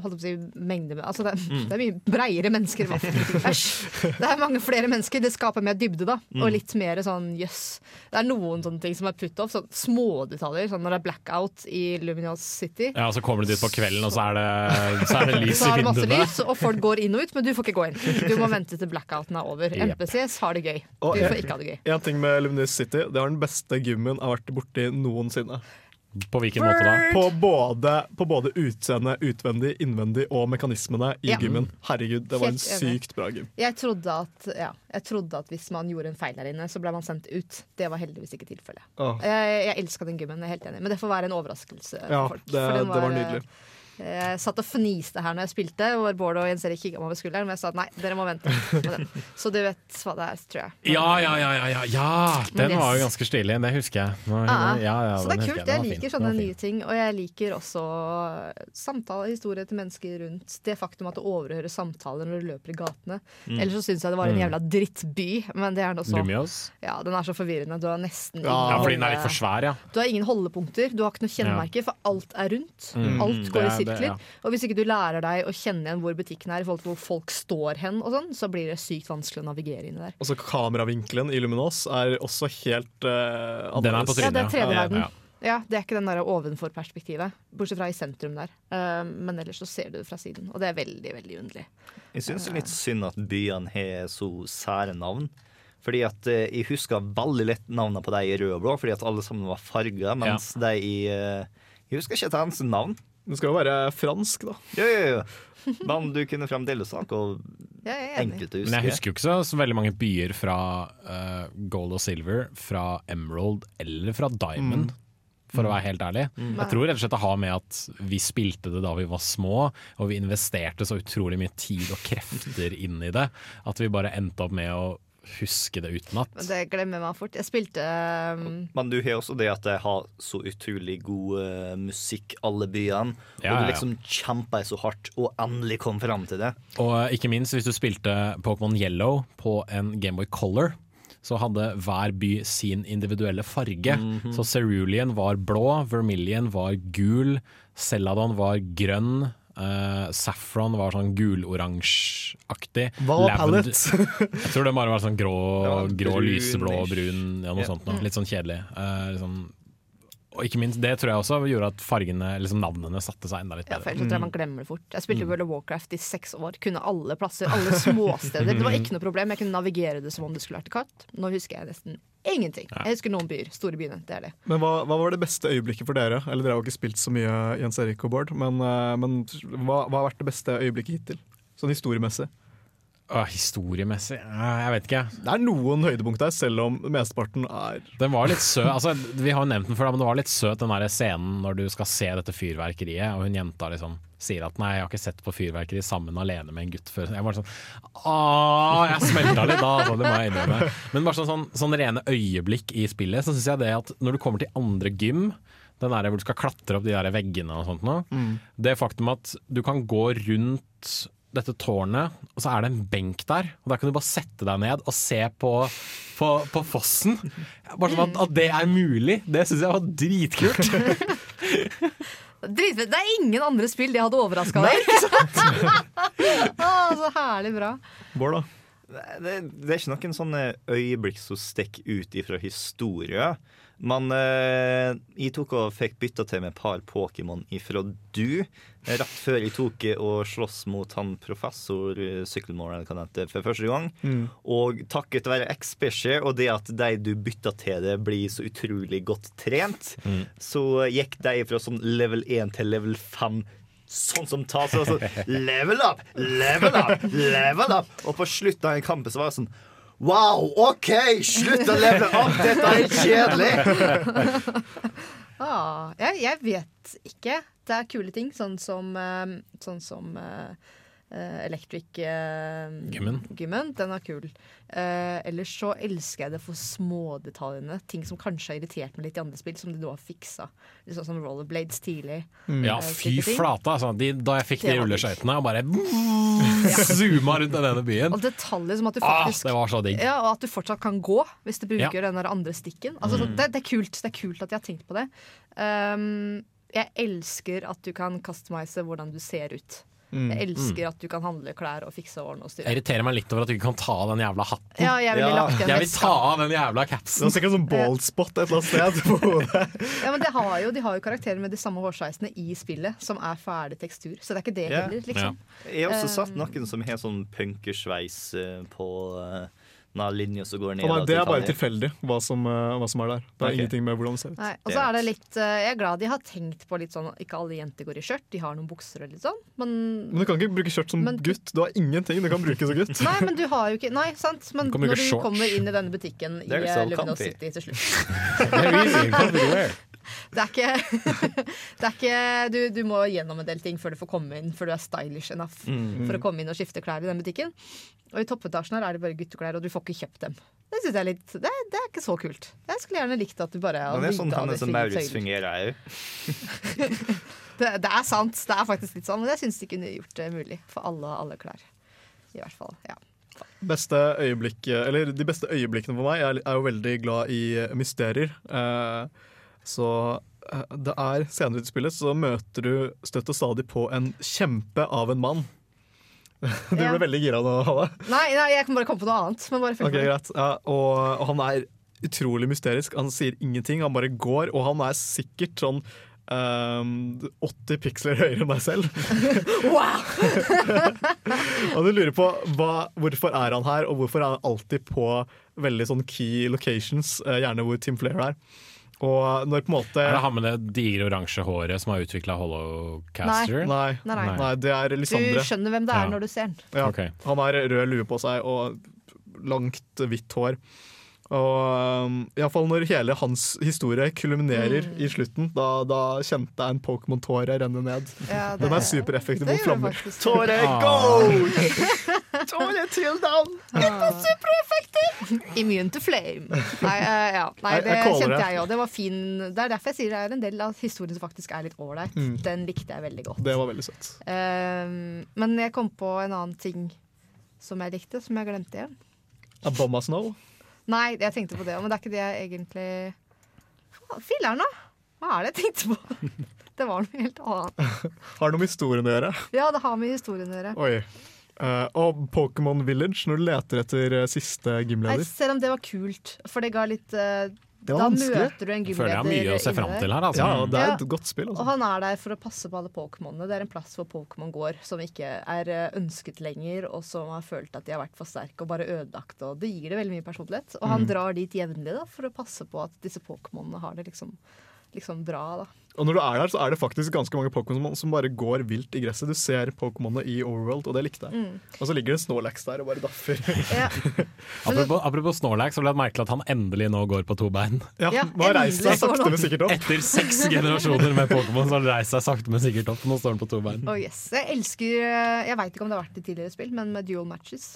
holdt på å si mengde med- altså det, Mm. det er mye breiere mennesker. i. Æsj. Det er mange flere mennesker. Det skaper mer dybde, da. Mm. Og litt mer sånn jøss. Det er noen sånne ting som er put off, sånn smådetaljer. Sånn når det er blackout i Luminous City. Ja, Så kommer du dit på kvelden, og så er det, så er det lys Så i har det masse lys, og folk går inn og ut, men du får ikke gå inn. Du må vente til blackouten er over. Yep. NPCs har det gøy. Du og, får ikke ha det gøy. En ting med Luminous City, det har den beste gymmen jeg har vært borti noensinne. På hvilken måte da? På både, på både utseende, utvendig, innvendig og mekanismene i Ja. gymmen. Herregud, det var en enig. sykt bra gym. Jeg trodde, at, ja, jeg trodde at hvis man gjorde en feil der inne, så ble man sendt ut. Det var heldigvis ikke tilfellet. Oh. Jeg, jeg elska den gymmen, jeg er helt enig. Men det får være en overraskelse Ja, for folk. det, For den det var nydelig. Eh, Jeg satt og fniste her når jeg spilte, og Bård og Jens Erik kikka meg over skulderen. Men jeg sa nei, dere må vente. Så du vet hva det er, tror jeg. Ja, ja, ja, ja, ja, ja! Den var jo ganske stilig, det husker jeg. Nå, Ja, ja, ja, så det er kult. Jeg, Jeg liker sånne nye ting. Og jeg liker også samtale, historier til mennesker rundt det faktum at du overhører samtaler når du løper i gatene. Mm. Ellers så syns jeg det var en jævla drittby, men det er nå så. Ja, den er så forvirrende. Du har nesten Ja, Ja, fordi den er litt for svær, ja. Du har ingen holdepunkter, du har ikke noe kjennemerke, for alt er rundt. Mm, Alt går i er det, ja. Og hvis ikke du lærer deg å kjenne igjen hvor butikken er, i forhold til hvor folk står hen, og sånn, så blir det sykt vanskelig å navigere inni der. Og så kameravinkelen i Luminos er også helt uh, Den er på Ja, det er tredje verden. Ja. Ja, Det er ikke den der ovenfor-perspektivet, bortsett fra i sentrum der. Uh, men ellers så ser du det fra siden, og det er veldig, veldig underlig. Jeg syns det er litt synd at byene har så sære navn. Fordi at uh, Jeg husker veldig lett navnene på de i rød og blå, fordi at alle sammen var farga. Mens de i uh, Jeg husker ikke et eneste navn. Det skal jo være fransk, da. Ja, ja, ja. Men du kunne fremdeles snakke og Ja, jeg er enkelt å Men jeg husker jo ikke så, så veldig mange byer fra uh, Gold og Silver, fra Emerald eller fra Diamond. For å være helt ærlig. Jeg tror rett og slett det har med at vi spilte det da vi var små, og vi investerte så utrolig mye tid og krefter inn i det, at vi bare endte opp med å huske det utenat. Det glemmer man fort. Jeg spilte um, Men du har også det at de har så utrolig god eh, musikk, alle byene. Ja, og du du ja. liksom kjemper så hardt, og endelig kom fram til det. Og eh, ikke minst hvis du spilte Pokémon Yellow på en Gameboy Color, så hadde hver by sin individuelle farge. Så Cerulean var blå, Vermilion var gul, Celadon var grønn. Eh, Saffron var sånn guloransjeaktig. Lavender- Jeg tror det bare var sånn grå, Ja, grå lyseblå, brun, ja, noe sånt. Noe. Litt sånn kjedelig. Litt liksom. Og ikke minst, det tror jeg også gjorde at fargene, liksom navnene satte seg enda litt Ja, for bedre. ellers tror jeg man glemmer det fort. Jeg spilte World of Warcraft i seks år. Kunne alle plasser, alle småsteder. Det var ikke noe problem. Jeg kunne navigere det som om det skulle vært katt. Nå husker jeg nesten ingenting. Jeg husker noen byer. Store byene. Det er det. Men hva, hva var det beste øyeblikket for dere? Eller Dere har jo ikke spilt så mye Jens Erik og Bård, men, eh, men hva, hva har vært det beste øyeblikket hittil? Sånn historiemessig. Åh, historiemessig uh, Jeg vet ikke. Det er noen høydepunkt der, selv om mesteparten er Den var litt søt. Altså, vi har jo nevnt den før, men det var litt søt den der scenen når du skal se dette fyrverkeriet, og hun jenta liksom sier at nei, jeg har ikke sett på fyrverkeri sammen alene med en gutt før. Jeg var sånn Åh, jeg smelta litt da, altså, det må jeg innrømme. Men bare sånn, sånn, sånn rene øyeblikk i spillet, så syns jeg det at når du kommer til andre gym den der hvor du skal klatre opp de der veggene og sånt nå. Det faktum at du kan gå rundt dette tårnet, og så er det en benk der. Og Der kan du bare sette deg ned og se på, på, på fossen. Bare sånn at, at det er mulig, det syns jeg var dritkult. Dritfett. Det er ingen andre spill de hadde overraska deg. Å, så herlig bra. Bård, da? Det, det er ikke noen sånne øyeblikk som stikker ut ifra historie. Men eh, jeg tok og fikk bytta til med et par Pokémon ifra du. Rett før jeg tok og sloss mot han professor eh, Sykkelmore eller hva det for første gang. Og takket være X-Specie og det at de du bytta til det, blir så utrolig godt trent, så gikk de fra sånn level 1 til level 5 Sånn som tas. så, så Level up, level up, level up. Og på slutten av kampen så var det sånn Wow, OK, slutt å leve opp! Dette er kjedelig! Ah, jeg, jeg vet ikke. Det er kule ting, sånn som, eh, sånn som eh, eh, Electric uh, Gymmen. Gymmen. Den er kul. Uh, ellers så elsker jeg det for smådetaljene. Ting som kanskje har irritert meg litt i andre spill, som de nå har fiksa. Sånn som rollerblades tidlig. Ja, Eh, fy flate. Altså. De, da jeg fikk de rulleskøytene og bare zooma rundt den denne byen. Og detaljer som at du Ah, det var så digg. Ja, og at du fortsatt kan gå hvis du bruker Ja. den der andre stikken. Altså, så det, det, er kult, det er kult at jeg har tenkt på det. Um, jeg elsker at du kan customize hvordan du ser ut. Jeg elsker at du kan handle klær og fikse og ordne og Jeg irriterer meg litt over at du ikke kan ta av den jævla hatten. Ja, jeg vil Ja. Jeg vil ta av den jævla Det er sikkert sånn bald spot et eller annet sted på hodet. Ja, men det har jo, De har jo karakterer med de samme hårsveisene i spillet, som er ferdig tekstur. Så det er ikke det yeah. heller, liksom. Jeg har også Eh. satt noen som har sånn punkersveis eh, på uh, den linja som går ned. Nei, det er bare tilfeldig hva som, eh, hva som er der. Det er okay. ingenting med hvordan det ser ut. Nei, og så er det litt eh, Jeg er glad de har tenkt på litt sånn Ikke alle jenter går i skjørt, de har noen bukser og litt sånn. Men Men du kan ikke bruke skjørt som Men- gutt. Du har ingenting du kan bruke som gutt. Nei, men du har jo ikke Nei, sant. Men Du når du shorts. kommer inn i denne butikken i They're i so Luminous comfy. City til slutt Det er ikke, det er ikke du, du må gjennom en del ting før du får komme inn, før du er stylish enough for å komme inn og skifte klær i den butikken. Og i toppetasjen her er det bare gutteklær, og du får ikke kjøpt dem. Det synes jeg er litt Det, det er ikke så kult. Jeg skulle gjerne likt at du bare Men det er sånn hadde Hannes og Maurits fungerer òg. det, det er sant. Det er faktisk litt sånn, men jeg syns de kunne gjort det mulig for alle alle klær. I hvert fall. ja Beste øyeblikk, eller De beste øyeblikkene for meg Jeg er er jo veldig glad i mysterier. Eh, så eh, det er senere i spillet så møter du støtt og stadig på en kjempe av en mann. Du Ja. veldig gira nå, Halle. Nei, nei, jeg kan bare komme på noe annet. Men bare følg Ok, greit. Ja, og, og han er utrolig mysterisk. Han sier ingenting, han bare går, og han er sikkert sånn um, 80 piksler høyere enn deg selv. Wow! Og du lurer på hva, hvorfor er han her, og hvorfor er han alltid på veldig sånn key locations, eh, gjerne hvor Tim Flair er. Og når på en måte Er det han med det digre oransje håret som har utvikla Holocaster? Nei, Nei, nei. nei, det er Du skjønner hvem det er Ja. når du ser den. Ja. Okay. Han har rød lue på seg og langt, hvitt hår. Og um, i alle fall når hele hans historie kulminerer Mm. i slutten, da, da kjente jeg en Pokémon-tåre renne ned. Ja, Den er supereffektiv mot flammer. Tåre Ah. gold! Tåre till down! Immune to flame. Nei, uh, ja. Nei det jeg jeg kjente det. jeg òg. Det var fin. Det er derfor jeg sier det er en del av historien som faktisk er litt ålreit. Mm. Den likte jeg veldig godt. Det var veldig søtt. Um, men jeg kom på en annen ting som jeg likte, som jeg glemte igjen. Abomma Snow. Nei, jeg tenkte på det òg, men det er ikke det jeg egentlig Filler'n, da! Hva er det jeg tenkte på? Det var noe helt annet. Har det noe med historien å gjøre? Ja, det har med historien å gjøre. Oi. Uh, og Pokémon Village, når du leter etter uh, siste gymleder. selv om det var kult, for det ga litt eh, Det Da var vanskelig. møter du en Jeg føler jeg har mye å se fram til her. Altså. Ja, det er Ja. et godt spill. Og Altså. han er der for å passe på alle Pokémonene. Det er en plass hvor Pokémon går som ikke er eh, ønsket lenger, og som har følt at de har vært for sterke og bare ødelagt. Og det gir det veldig mye personlighet. Og Mm. han drar dit jevnlig da, for å passe på at disse Pokémonene har det liksom liksom bra, da. Og når du er der, så er det faktisk ganske mange Pokémon som bare går vilt i gresset. Du ser Pokémonene i Overworld, og det likte jeg. Mm. Og så ligger det Snorlax der og bare daffer. Ja. Apropos, apropos Snorlax, så ble det merkelig at han endelig nå går på to bein. Ja, Ja, har reist seg sakte, men sikkert opp. Etter seks generasjoner med Pokémon så har han reist seg sakte, men sikkert opp. Nå står han på to bein. Oh yes. Jeg elsker eh, Jeg veit ikke om det har vært i tidligere spill, men med dual matches.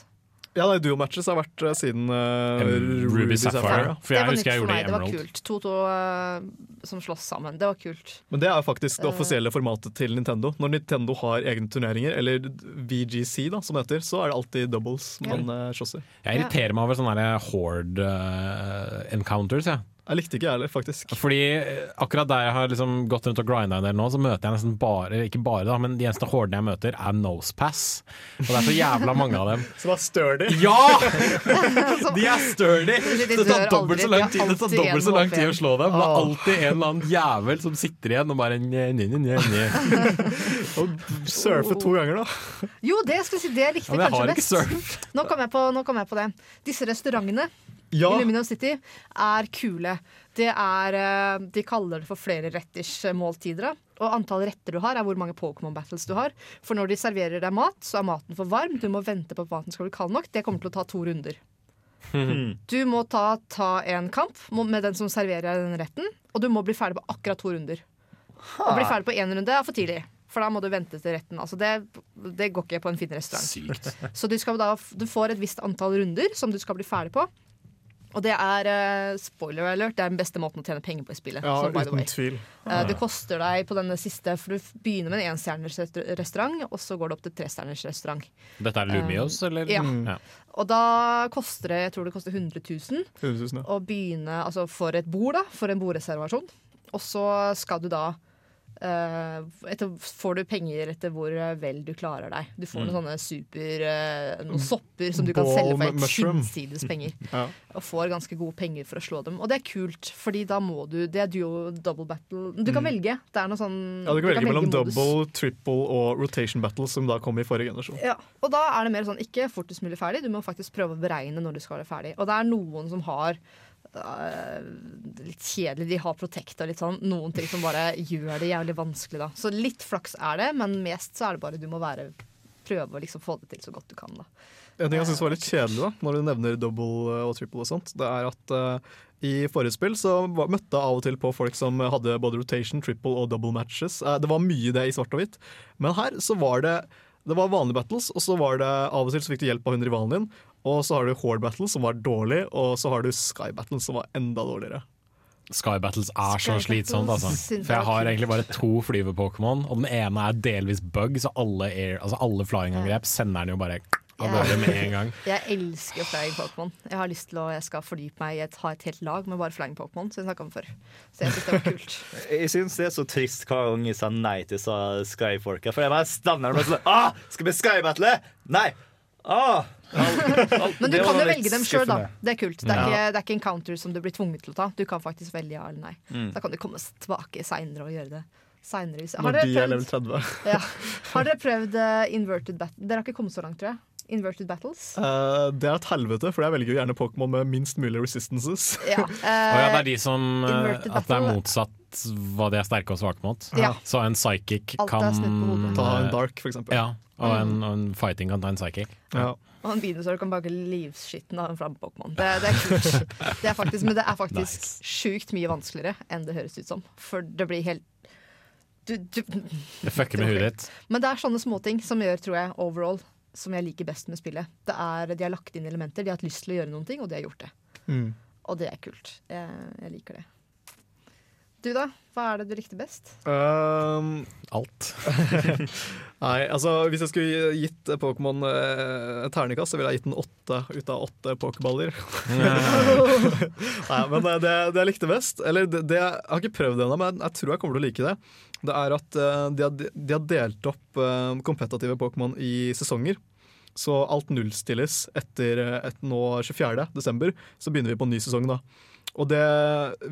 Ja, nei, Duo-matches har vært eh, siden uh, Ruby, Ruby Sapphire. For det jeg var husker jeg for gjorde det meg. i Det var kult. To-to uh, som slåss sammen. Det var kult. Men det er faktisk det offisielle formatet til Nintendo. Når Nintendo har egne turneringer, eller VGC da, som det heter, så er det alltid doubles Ja. man eh, slåss i. Jeg irriterer meg over sånne horde uh, encounters. Ja. Jeg likte ikke jeg heller, faktisk. Fordi eh, akkurat der jeg har liksom gått rundt og grinda en del nå, så møter jeg nesten bare Ikke bare, da, men de eneste hordene jeg møter, er Nosepass. Og det er så jævla mange av dem. Som er sturdy. Ja! De er sturdy! Det tar dobbelt så lang tid, det tar dobbelt så lang tid å slå dem. Det er alltid en eller annen jævel som sitter igjen og bare nye, nye, nye, nye. Og surfe to ganger, da. Jo, det skal jeg si, det likte jeg men jeg har kanskje ikke best. surf. Nå kom, jeg på, nå kom jeg på det. Disse restaurantene Ja, i Luminum City er kule. Det er, eh, de kaller det for flere retters eh, måltider. Og antall retter du har, er hvor mange Pokémon battles du har. For når de serverer deg mat, så er maten for varm. Du må vente på at maten skal bli kald nok. Det kommer til å ta to runder. Du må ta, ta en kamp med den som serverer deg den retten, og du må bli ferdig på akkurat to runder. Å bli ferdig på én runde er for tidlig, for da må du vente til retten. Altså det, det går ikke på en fin restaurant. Sykt. Så du, skal da, du får et visst antall runder som du skal bli ferdig på. Og det er uh, spoiler alert, det er den beste måten å tjene penger på i spillet. ja så by the uten way. tvil. Uh, det koster deg på denne siste, for du begynner med en enstjerners restaurant, og så går det opp til trestjerners restaurant. Dette er Lumios, eller? ja. Ja. Og da koster det, jeg tror det koster 100 000 100 000, ja. å begynne, altså for et bord, da, for en bordreservasjon. Og så skal du da etter, får du penger etter hvor vel du klarer deg. Du får noen sånne super eh, Noen sopper som du kan Ball selge for et hinsides penger. Ja. Og får ganske gode penger for å slå dem. Og det er kult, fordi da må du Det er duo double battle. Du kan velge. Det er noe sånn Ja, du kan velge mellom modus. double, triple og rotation battle, som da kom i forrige generasjon. Ja, og da er det mer sånn ikke fortest mulig ferdig, du må faktisk prøve å beregne når du skal være ferdig. Og det er noen som har litt kjedelig, de har protect og litt sånn. Noen ting som bare gjør det jævlig vanskelig, da. Så litt flaks er det, men mest så er det bare du må være prøve å liksom få det til så godt du kan, da. En ting jeg synes var litt kjedelig da, når du nevner double eh, og triple og sånt, det er at uh, i forrige spill så møtte jeg av og til på folk som hadde både rotation, triple og double matches. Uh, det var mye det i svart og hvitt. Men her så var det det var vanlige battles, og så var det av og til så fikk du hjelp av hun rivalen din. Og så har du Horde Battle, som var dårlig, og så har du Sky Battle, som var enda dårligere. Sky Battles er så slitsomt, altså. For jeg har egentlig bare to flyve-Pokémon, og den ene er delvis bug, så alle, air, altså alle flying-angrep sender den jo bare av gårde med en gang. Jeg elsker flying Pokémon. Jeg har lyst til å jeg skal fordype meg i et, ha et helt lag med bare flying Pokémon. Som jeg snakka om før. Så jeg synes det var kult. Jeg syns det er så trist hver gang jeg sa nei til så Sky-folka. For jeg bare stander der og sånn ah, Skal vi Sky-battle? Nei! Ah, Men du kan jo velge dem sjøl, da. Det er kult. Det er, Ja. ikke, det er ikke encounter som du blir tvunget til å ta. Du kan faktisk velge ja eller nei. Mm. Da kan du komme tilbake seinere og gjøre det. Senere. hvis- Har Når de er level 30. ja. har dere prøvd uh, inverted battle? Dere har ikke kommet så langt, tror jeg. Inverted battles? Uh, det er et helvete, for jeg velger jo gjerne Pokémon med minst mulig resistances. Ja. Og ja, det er de som At det er motsatt hva de er sterke og svake mot. Ja. Så en psychic Alt kan. Ta en Dark, for eksempel. Ja, og en, og en fighting kan ta en psychic. Ja. Og en dinosaur kan bake livskitten av en flamme-Pokémon. Det, det er kult. Det er faktisk, men det er faktisk Nice. sjukt mye vanskeligere enn det høres ut som. For det blir helt du, du, Det fucker med huet ditt. Men det er sånne småting som gjør, tror jeg, overall, som jeg liker best med spillet. Det er, De har lagt inn elementer, de har hatt lyst til å gjøre noen ting, og de har gjort det. Mm. Og det er kult. Jeg, jeg liker det. Du, da? Hva er det du likte best? Um, Alt. Nei, altså Hvis jeg skulle gitt Pokémon eh, ternekast, så ville jeg gitt den åtte ut av åtte pokerballer. Nei, men det, det, det jeg likte best Eller det, det, Jeg har ikke prøvd ennå, men jeg tror jeg kommer til å like det. Det er at eh, de, har, de har delt opp eh, kompetative Pokémon i sesonger. Så alt nullstilles etter eh, et nå 24. desember. Så begynner vi på en ny sesong da. Og det,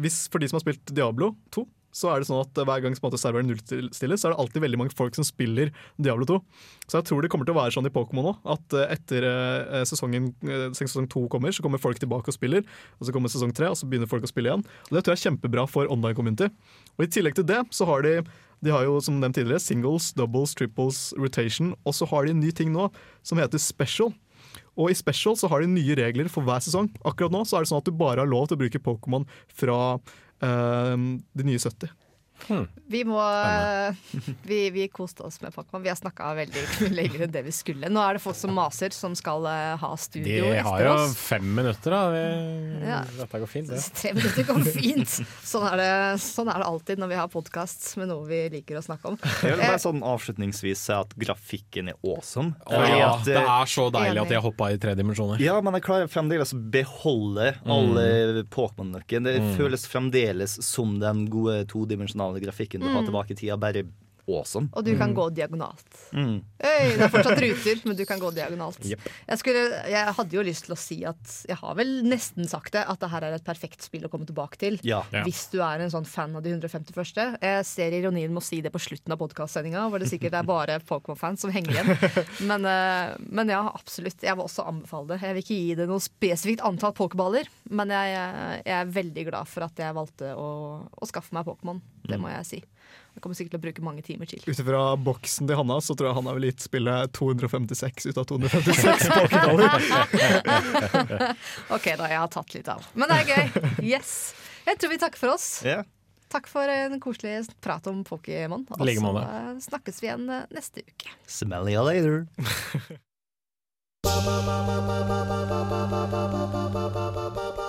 hvis, for de som har spilt Diablo 2, så er det sånn at hver gang serveren nullstilles, så er det alltid veldig mange folk som spiller Diablo 2. Så jeg tror det kommer til å være sånn i Pokémon òg, at eh, etter eh, sesongen, eh, sesong to kommer, så kommer folk tilbake og spiller. Og så kommer sesong tre, og så begynner folk å spille igjen. Og Det tror jeg er kjempebra for online community. Og i tillegg til det så har de de har jo som nevnt tidligere singles, doubles, triples, rotation, og så har de en ny ting nå som heter special. Og i Special så har de nye regler for hver sesong. Akkurat nå så er det sånn at du bare har lov til å bruke Pokémon fra de nye 70. Vi må vi, vi koste oss med Pokémon. Vi har snakka veldig lenger enn det vi skulle. Nå er det folk som maser, som skal ha studio etter oss. De har jo oss. fem minutter, da. Vi, Ja. Dette går fint, det. Tre minutter går fint. Sånn er, det, sånn er det alltid når vi har podkast med noe vi liker å snakke om. Jeg vil Eh, bare sånn avslutningsvis si at grafikken er awesome. Å, ja, at, det eh, er så deilig Enig. at de har hoppa i tre dimensjoner. Ja, men jeg klarer fremdeles å beholde alle Pokémon-nøkkelen. Det føles fremdeles som den gode todimensjonale grafikken du har tilbake i tida. Bare awesome. Og du kan gå diagonalt. Mm. Øy, det er fortsatt ruter, men du kan gå diagonalt. Yep. Jeg, skulle, jeg hadde jo lyst til å si at jeg har vel nesten sagt det, at det her er et perfekt spill å komme tilbake til. Ja. Ja. Hvis du er en sånn fan av de 151. Jeg ser ironien med å si det på slutten av podkastsendinga, hvor det sikkert er bare Pokémon-fans som henger igjen. Men, eh, men ja, absolutt. Jeg vil også anbefale det. Jeg vil ikke gi det noe spesifikt antall pokerballer, men jeg, jeg er veldig glad for at jeg valgte å, å skaffe meg Pokémon. Det må jeg si. Jeg kommer sikkert til å bruke mange timer til. Ut ifra boksen til Hanna, så tror jeg Hanna vil gitt spillet 256 ut av 256 pokerballer. Ok, da. Jeg har tatt litt av. Men det er gøy. Yes. Jeg tror vi takker for oss. Yeah. Takk for en koselig prat om Pokémon. Og så snakkes vi igjen eh, neste uke. Smell you later.